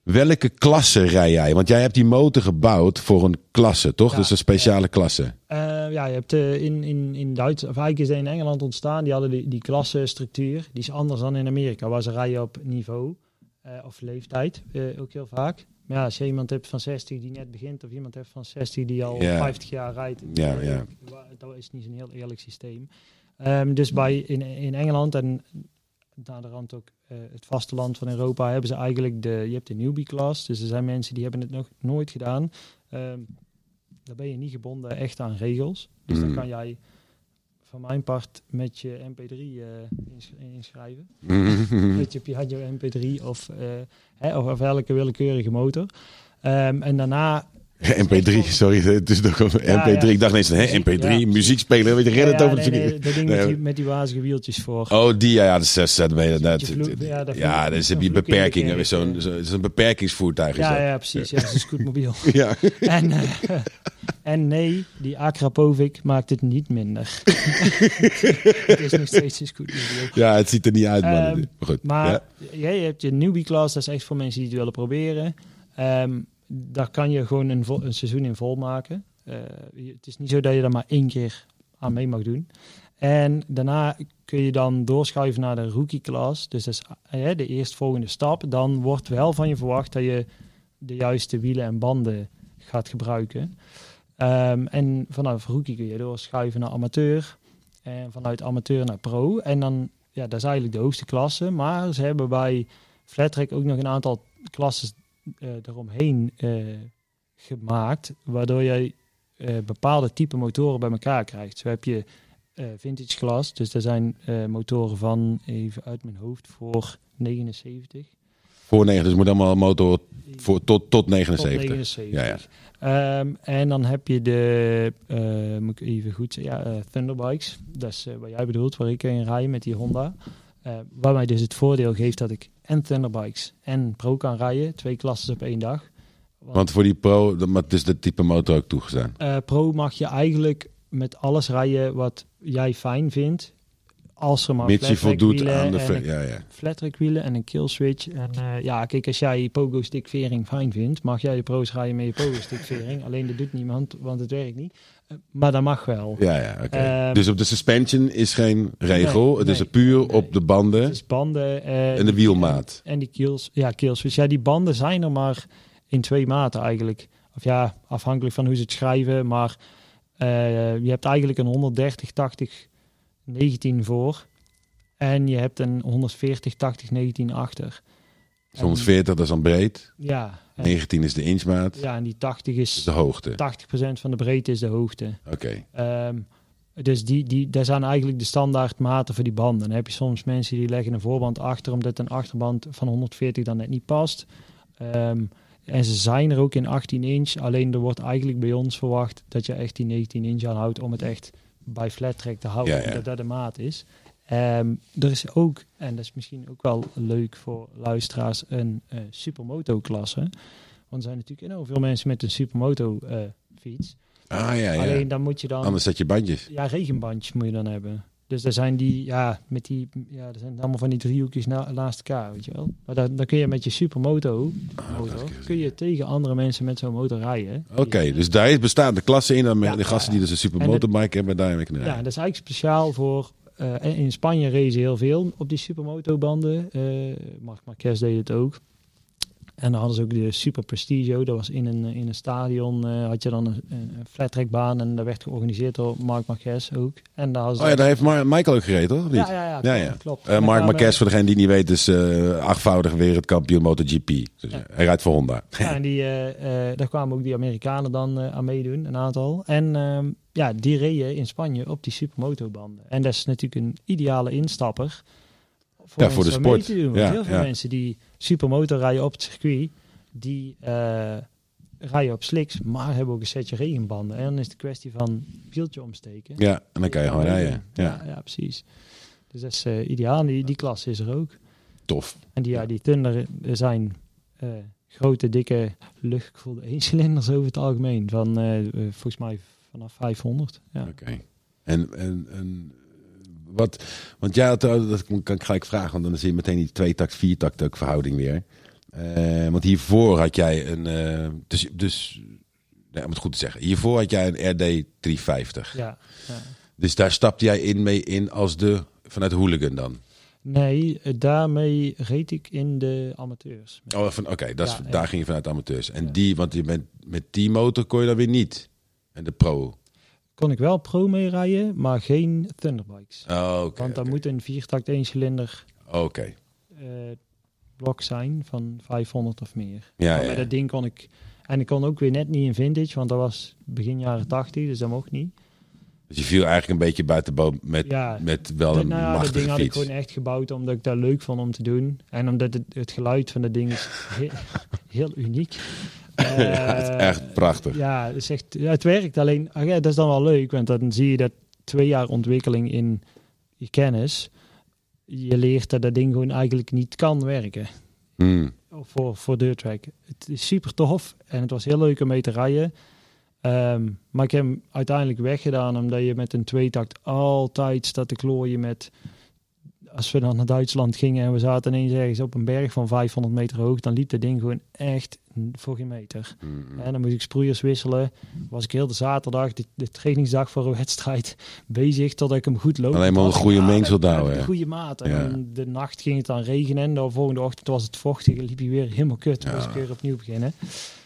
welke klasse rij jij? Want jij hebt die motor gebouwd voor een klasse, toch? Ja, dus een speciale klasse. Eh, ja, je hebt eh, in, in, in Duitsland, of eigenlijk is in Engeland ontstaan, die hadden die, die klassenstructuur. Die is anders dan in Amerika, waar ze rijden op niveau eh, of leeftijd, ook heel vaak. Maar ja, als je iemand hebt van 60 die net begint, of iemand hebt van 60 die al Ja. 50 jaar rijdt, Ja, ja. wa- dat is niet zo'n heel eerlijk systeem. Ehm, dus bij, in, in Engeland en naar de rand ook eh, het vasteland van Europa hebben ze eigenlijk de, je hebt de newbie class, dus er zijn mensen die hebben het nog nooit gedaan. Ehm daar ben je niet gebonden echt aan regels. Dus dan Mm. kan jij van mijn part met je MP3 eh, insch- inschrijven. Mhm. Met je Piaggio MP3 of, eh, hè, of, of elke willekeurige motor. Ehm, en daarna... MP3, sorry, het is nog een Ja, MP3. ja. Ik dacht ineens, hè, Muziek, MP3, ja. muziekspeler, weet je, red het over nee, het nee, dat ding Nee, met, die, met die wazige wieltjes voor. Oh, die, ja, ja, dat is, dat, ja, dat ja, dus heb je zo'n de beperkingen. Zo'n, zo, het is een beperkingsvoertuig. Ja, ja, precies. Ja, dat is een scootmobiel. ja. En, eh, en nee, die Akrapovic maakt het niet minder. het is nog steeds een scootmobiel. ja, het ziet er niet uit, man. Ehm, maar goed. Maar je hebt je newbie class, dat is echt voor mensen die het willen proberen. Ehm, daar kan je gewoon een, een seizoen in volmaken. Je- het is niet zo dat je daar maar één keer aan mee mag doen. En daarna kun je dan doorschuiven naar de rookie class. Dus dat is eh, de eerstvolgende stap. Dan wordt wel van je verwacht dat je de juiste wielen en banden gaat gebruiken. Ehm, en vanaf rookie kun je doorschuiven naar amateur. En vanuit amateur naar pro. En dan, ja, dat is eigenlijk de hoogste klasse. Maar ze hebben bij Flatrack ook nog een aantal klassen uh, eromheen uh, gemaakt. Waardoor je uh, bepaalde type motoren bij elkaar krijgt. Zo heb je vintage klas. Dus er zijn motoren van, even uit mijn hoofd, voor 79. Voor 9, dus moet allemaal motor voor, tot, tot 79. Tot 79. Ja, ja. Um, en dan heb je de, uh, moet ik even goed zeggen, ja, uh, Thunderbikes. Dat is uh, wat jij bedoelt, waar ik in rij met die Honda. Waar mij dus het voordeel geeft dat ik en Thunderbikes en Pro kan rijden. Twee klassen op één dag. Want, Want voor die Pro, dat is de type motor ook toegestaan? pro mag je eigenlijk met alles rijden wat jij fijn vindt als er maar Mits je voldoet aan de flat, ja, en een kill switch. En uh, ja, kijk, als jij je pogo stick vering fijn vindt, mag jij de pro's rijden met je pogo stick vering. Alleen dat doet niemand, want het werkt niet. Maar dat mag wel. Ja, ja, oké. Okay. Uh, dus op de suspension is geen regel. Nee, het is nee, puur nee. op de banden. Het is banden. en de wielmaat. En, en die kills, ja, kill switch. Ja, die banden zijn er maar in twee maten eigenlijk. Of ja, afhankelijk van hoe ze het schrijven. Maar je hebt eigenlijk een 130, 80 19 voor. En je hebt een 140, 80, 19 achter. Dus 140, dat is dan breed. Ja. 19 is de inchmaat. Ja, en die 80 is, de hoogte. 80% van de breedte is de hoogte. Oké. Okay. Um, dus die, die, daar zijn eigenlijk de standaard maten voor die banden. Dan heb je soms mensen die leggen een voorband achter, omdat een achterband van 140 dan net niet past. Um, en ze zijn er ook in 18 inch. Alleen er wordt eigenlijk bij ons verwacht dat je echt die 19 inch aanhoudt om het echt bij flat track te houden, ja, ja. dat dat de maat is. Um, er is ook, en dat is misschien ook wel leuk voor luisteraars, een uh, supermoto-klasse. Want er zijn natuurlijk enorm veel mensen met een supermoto-fiets. Uh, ah ja, ja. Alleen dan moet je dan... Anders zet je bandjes. Ja, regenbandjes moet je dan hebben. Dus er zijn die, ja, met die, ja, er zijn allemaal van die driehoekjes na, naast elkaar, weet je wel. Maar dan, dan kun je met je supermoto, oh, motor, kun je tegen andere mensen met zo'n motor rijden. Oké, okay, dus daar bestaat de klasse in, dan ja, de gasten die dus een supermotorbike hebben, daar mee kunnen Ja, dat is eigenlijk speciaal voor, in Spanje racen heel veel op die supermotobanden. Uh, Marc Marquez deed het ook. En dan hadden ze ook de Super Prestigio. Dat was in een, in een stadion. Uh, had je dan een, een flattrackbaan. En dat werd georganiseerd door Mark Marquez ook. En daar oh ja, daar heeft Mar Michael ook gereden, toch? Ja, ja, ja, klopt. Ja, ja. klopt. Uh, Mark Marquez, voor degene die niet weet, is uh, achtvoudig wereldkampioen MotoGP. Dus ja. hij rijdt voor Honda. Ja, en die, daar kwamen ook die Amerikanen dan aan meedoen, een aantal. En ehm, ja, die reden in Spanje op die supermotobanden. En dat is natuurlijk een ideale instapper voor, ja, voor de sport. Doen, ja, heel veel mensen die supermotor rijden op het circuit, die uh, rijden op slicks, maar hebben ook een setje regenbanden. En dan is de kwestie van wieltje omsteken. Ja, en dan kan je gewoon rijden. Ja. Ja, ja, precies. Dus dat is uh, ideaal. Die, die klasse is er ook. Tof. En die, ja, die Thunder zijn uh, grote, dikke, luchtgevoelde eencilinders over het algemeen. Van volgens mij vanaf 500. Ja. Oké. Okay. En, en, en wat, want ja, dat kan ik gelijk vragen, want dan zie je meteen die twee takt, vier takt ook verhouding weer. Uh, want hiervoor had jij een, uh, dus, dus nee, om het goed te zeggen, hiervoor had jij een RD 350. Ja, ja. Dus daar stapte jij in mee in als de, vanuit de hooligan dan? Nee, daarmee reed ik in de amateurs. Oh, oké, okay, ja, daar ging je vanuit amateurs. En die, want je bent, met die motor kon je dan weer niet. En de pro kon ik wel pro mee rijden, maar geen Thunderbikes. Oh, okay, Want dan moet een viertakt één cilinder okay. uh, blok zijn van 500 of meer. Ja, maar ja. dat ding kon ik... En ik kon ook weer net niet in vintage, want dat was begin jaren 80, dus dat mocht niet. Dus je viel eigenlijk een beetje buiten boom met, ja, met wel een nou ja, machtige dat ding fiets. had ik gewoon echt gebouwd omdat ik dat leuk vond om te doen. En omdat het, het geluid van dat ding is heel, heel uniek. Ja, het is echt prachtig. Ja, het, is echt, ja, het werkt alleen. ja, dat is dan wel leuk, want dan zie je dat twee jaar ontwikkeling in je kennis. Je leert dat dat ding gewoon eigenlijk niet kan werken. Hmm. Voor, voor. Het is super tof en het was heel leuk om mee te rijden. Um, maar ik heb hem uiteindelijk weggedaan omdat je met een tweetakt altijd staat te klooien met als we dan naar Duitsland gingen en we zaten ineens ergens op een berg van 500 meter hoog, dan liep dat ding gewoon echt voor geen meter. Mm. En dan moest ik sproeiers wisselen. Was ik heel de zaterdag, de, de trainingsdag voor een wedstrijd, bezig totdat ik hem goed loop. Alleen maar een goede mengsel houden, Een goede maat. En Ja. de nacht ging het dan regenen en de volgende ochtend was het vochtig. en liep hij weer helemaal kut. Toen Ja. moest ik weer opnieuw beginnen.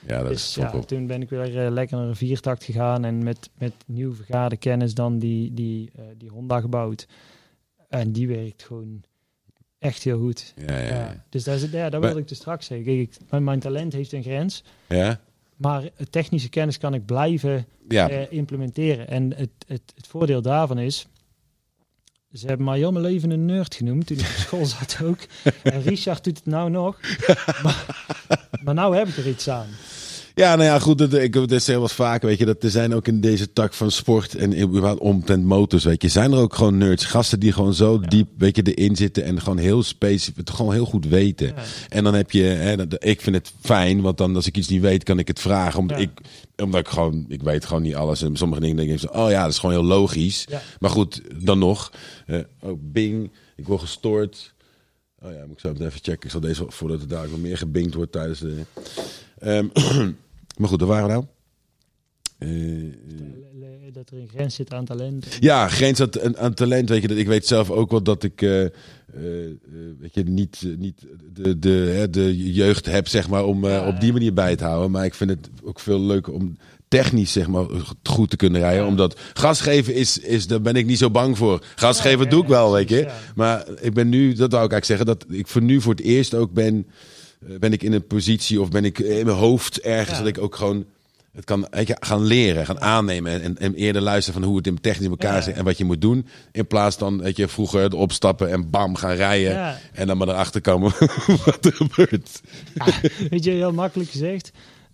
Ja, dat is Dus top ja, toen ben ik weer eh, lekker naar een viertakt gegaan en met, met nieuw vergade kennis dan die, die, eh, die Honda gebouwd. En die werkt gewoon echt heel goed. Ja, ja. Dus dat, is, ja, dat Maar- wilde ik dus straks zeggen. Kijk, mijn, mijn talent heeft een grens, Ja? maar het technische kennis kan ik blijven eh, implementeren. En het, het, het voordeel daarvan is, ze hebben mij heel mijn leven een nerd genoemd toen ik op school zat ook. En Richard doet het nou nog. maar, maar nou heb ik er iets aan. Ja, nou ja, goed. Dat, ik heb het heel wat vaker, weet je. Dat er zijn ook in deze tak van sport en überhaupt omtrent motors, weet je. Zijn er ook gewoon nerds. Gasten die gewoon zo diep, weet je, erin zitten en gewoon heel specifiek, het gewoon heel goed weten. Ja. En dan heb je, hè, dat- ik vind het fijn, want dan als ik iets niet weet, kan ik het vragen. Omdat, Ja. ik, omdat ik gewoon, ik weet gewoon niet alles. En sommige dingen denk ik, zo, oh ja, dat is gewoon heel logisch. Maar goed, dan nog. eh oh, Bing, ik word gestoord. Oh ja, moet ik zo even checken. Ik zal deze, voordat het daar nog meer gebinkt wordt tijdens de... Ehm, maar goed, daar waren we nou. Eh, Le- Dat er een grens zit aan talent. ja, grens aan, aan- talent. Weet je, dat ik weet zelf ook wel dat ik eh, eh, eh, weet je, niet, eh, niet de, de, hè, de jeugd heb zeg maar, om eh, Ja, op die manier bij te houden. Maar ik vind het ook veel leuker om technisch zeg maar, goed te kunnen rijden. Ja. Omdat gas geven is, is, daar ben ik niet zo bang voor. Gas geven ja, doe ik wel, weet je. Maar ik ben nu, dat wou ik eigenlijk zeggen, dat ik voor nu voor het eerst ook ben, eh, ben ik in een positie of ben ik in mijn hoofd ergens Ja. dat ik ook gewoon het kan je, gaan leren, gaan aannemen en, en, eerder luisteren van hoe het in technisch in elkaar Ja. zit en wat je moet doen. In plaats dan, weet je, vroeger erop stappen en bam gaan rijden Ja. en dan maar erachter komen wat er gebeurt. Weet je, heel makkelijk gezegd.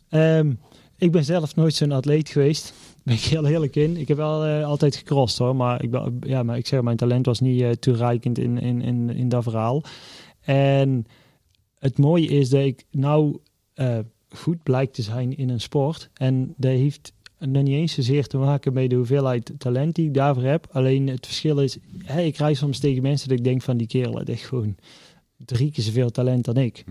Ehm, ik ben zelf nooit zo'n atleet geweest. Ben ik heel eerlijk in. Ik heb wel eh, altijd gecrossed hoor. Maar ik, ben, ja, maar ik zeg, mijn talent was niet eh, toereikend in, in, in, in dat verhaal. En het mooie is dat ik nou eh, goed blijkt te zijn in een sport. En dat heeft nog niet eens zozeer te maken met de hoeveelheid talent die ik daarvoor heb. Alleen het verschil is, hè, ik rij soms tegen mensen dat ik denk van die kerel, dat is gewoon drie keer zoveel talent dan ik.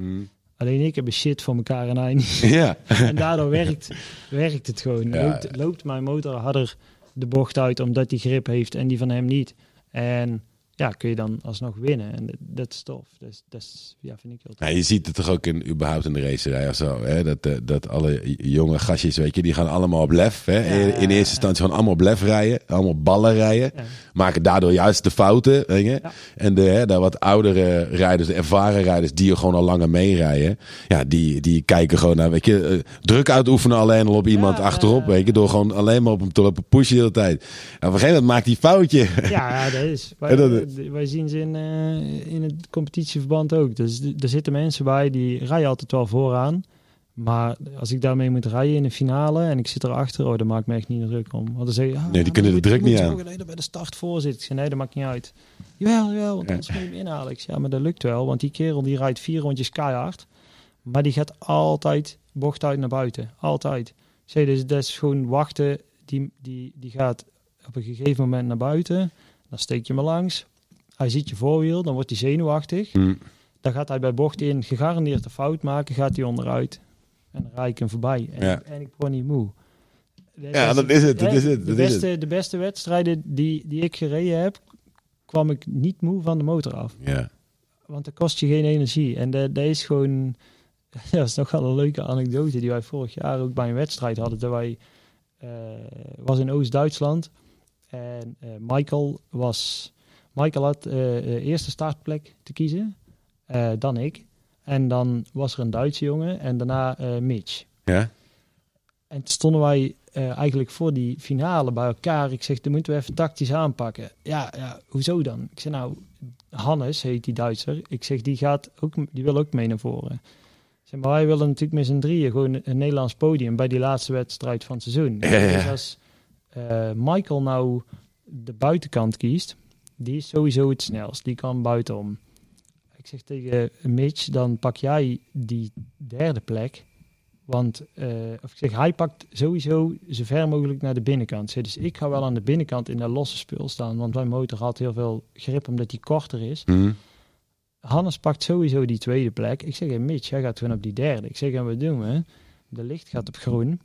Alleen ik heb een shit voor elkaar en hij niet. Ja. En daardoor werkt, werkt het gewoon. Ja, loopt, loopt mijn motor harder de bocht uit omdat die grip heeft en die van hem niet. En ja, kun je dan alsnog winnen. En dat, is tof. Dat, dat ja, vind ik heel tof. Ja, je ziet het toch ook in, überhaupt in de racerij of zo. Hè? Dat, eh, dat alle jonge gastjes, weet je, die gaan allemaal op lef. Hè? Ja, in eerste instantie gewoon allemaal op lef rijden. Allemaal ballen rijden. Maken daardoor juist de fouten. Weet je? Ja. En de, hè, de wat oudere rijders, de ervaren rijders, die er gewoon al langer meerijden. Ja, die, die kijken gewoon naar, weet je, eh, druk uitoefenen alleen al op iemand achterop. ja. Weet je, door gewoon alleen maar op hem te lopen pushen de hele tijd. En op een gegeven moment maakt die foutje. Ja, ja, dat is. Wij zien ze in, eh, in het competitieverband ook. Dus er zitten mensen bij die rijden altijd wel vooraan. Maar als ik daarmee moet rijden in een finale en ik zit erachter, oh, dan maak ik me echt niet druk om. Want dan zeg je, ah, Nee, die kunnen de druk niet aan. er bij de start voor zit. Ik zeg, nee, dat maakt niet uit. Jawel, jawel, want Ja. anders moet je hem inhalen. Ik zeg, ja, maar dat lukt wel, want die kerel die rijdt vier rondjes keihard. Maar die gaat altijd bocht uit naar buiten. Altijd. Ik zeg, dus dat is gewoon wachten. Die, die, die gaat op een gegeven moment naar buiten. Dan steek je hem langs. Hij ziet je voorwiel, dan wordt hij zenuwachtig. Hm. Dan gaat hij bij bocht in gegarandeerd een fout maken, gaat hij onderuit. En dan rijd ik hem voorbij. En, Ja. en ik word niet moe. Ja, dat is het, dat is het, De dat is beste, de beste wedstrijden die, die ik gereden heb, kwam ik niet moe van de motor af. Ja. Want dat kost je geen energie. En dat dat is gewoon... Dat is nog wel een leuke anekdote die wij vorig jaar ook bij een wedstrijd hadden. Dat wij... eh, was in Oost-Duitsland. En eh, Michael was... Michael had eh, de eerste startplek te kiezen. eh, dan ik. En dan was er een Duitse jongen. En daarna eh, Mitch. Ja? En toen stonden wij eh, eigenlijk voor die finale bij elkaar. Ik zeg, dan moeten we even tactisch aanpakken. Ja, ja, hoezo dan? Ik zeg, nou, Hannes heet die Duitser. Ik zeg, die, gaat ook, die wil ook mee naar voren. Ik zeg, maar wij willen natuurlijk met z'n drieën gewoon een Nederlands podium bij die laatste wedstrijd van het seizoen. Ja, ja. Dus als eh, Michael nou de buitenkant kiest, die is sowieso het snelst. Die kan buitenom. Ik zeg tegen Mitch, dan pak jij die derde plek. Want eh, of ik zeg, hij pakt sowieso zo ver mogelijk naar de binnenkant. Dus ik ga wel aan de binnenkant in dat losse spul staan. Want mijn motor had heel veel grip omdat die korter is. Hm. Hannes pakt sowieso die tweede plek. Ik zeg, hey, Mitch, jij gaat gewoon op die derde. Ik zeg, en wat doen we? De licht gaat op groen.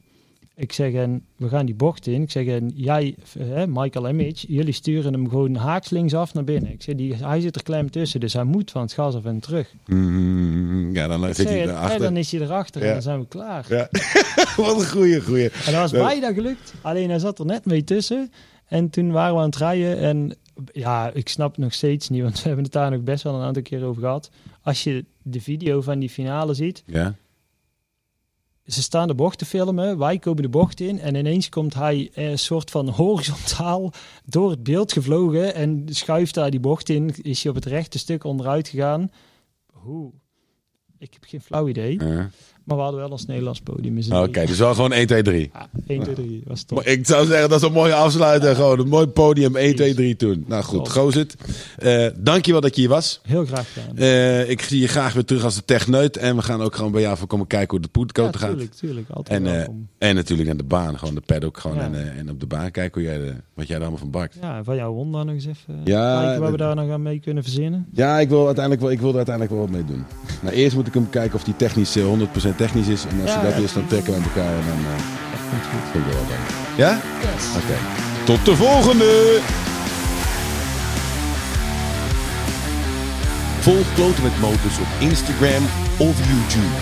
Ik zeg, en we gaan die bocht in. Ik zeg, en jij, eh, Michael en Mitch, jullie sturen hem gewoon haaks af naar binnen. Ik zeg, die, hij zit er klem tussen, dus hij moet van het gas af en terug. Hm, Ja, dan zit hij en- en erachter. dan is hij erachter Ja. en dan zijn we klaar. Ja. Wat een goeie, goeie. En dat was Ja. bijna gelukt. Alleen hij zat er net mee tussen. En toen waren we aan het rijden. En ja, ik snap het nog steeds niet. Want we hebben het daar nog best wel een aantal keer over gehad. Als je de video van die finale ziet. Ja. Ze staan de bocht te filmen. Wij komen de bocht in. En ineens komt hij eh, een soort van horizontaal door het beeld gevlogen. En schuift daar die bocht in. Is hij op het rechte stuk onderuit gegaan. Hoe? Ik heb geen flauw idee. Ja. Maar we hadden wel als Nederlands podium. Oké, dus wel gewoon 1, 2, 3. Ja, 1, 2, 3 was top. Ik zou zeggen, dat is een mooie afsluiter. Gewoon een mooi podium. 1, 2, 3 toen. Nou goed. Gozit. Eh dankjewel dat je hier was. Heel graag gedaan. Eh, ik zie je graag weer terug als de techneut. En we gaan ook gewoon bij jou voor komen kijken hoe de Ja, poetcoat gaat. tuurlijk, tuurlijk. Altijd En, welkom. en natuurlijk naar de baan. Gewoon de paddock. Gewoon Ja. en, en op de baan kijken hoe jij de, wat jij er allemaal van bakt. Ja, van jouw Honda nog eens even Ja, kijken waar we daar nog aan mee kunnen verzinnen. Ja, ik wil, uiteindelijk wel, ik wil er uiteindelijk wel wat mee doen. Nou, eerst moet ik hem kijken of die technisch eh, 100% technisch is. En als Ja, hij dat ja. is, dan trekken we aan elkaar. En dan eh Dat komt goed. vind ik wel wat aan. Ja? Yes. Oké. Tot de volgende! Volg Kloten met Motors op Instagram of YouTube.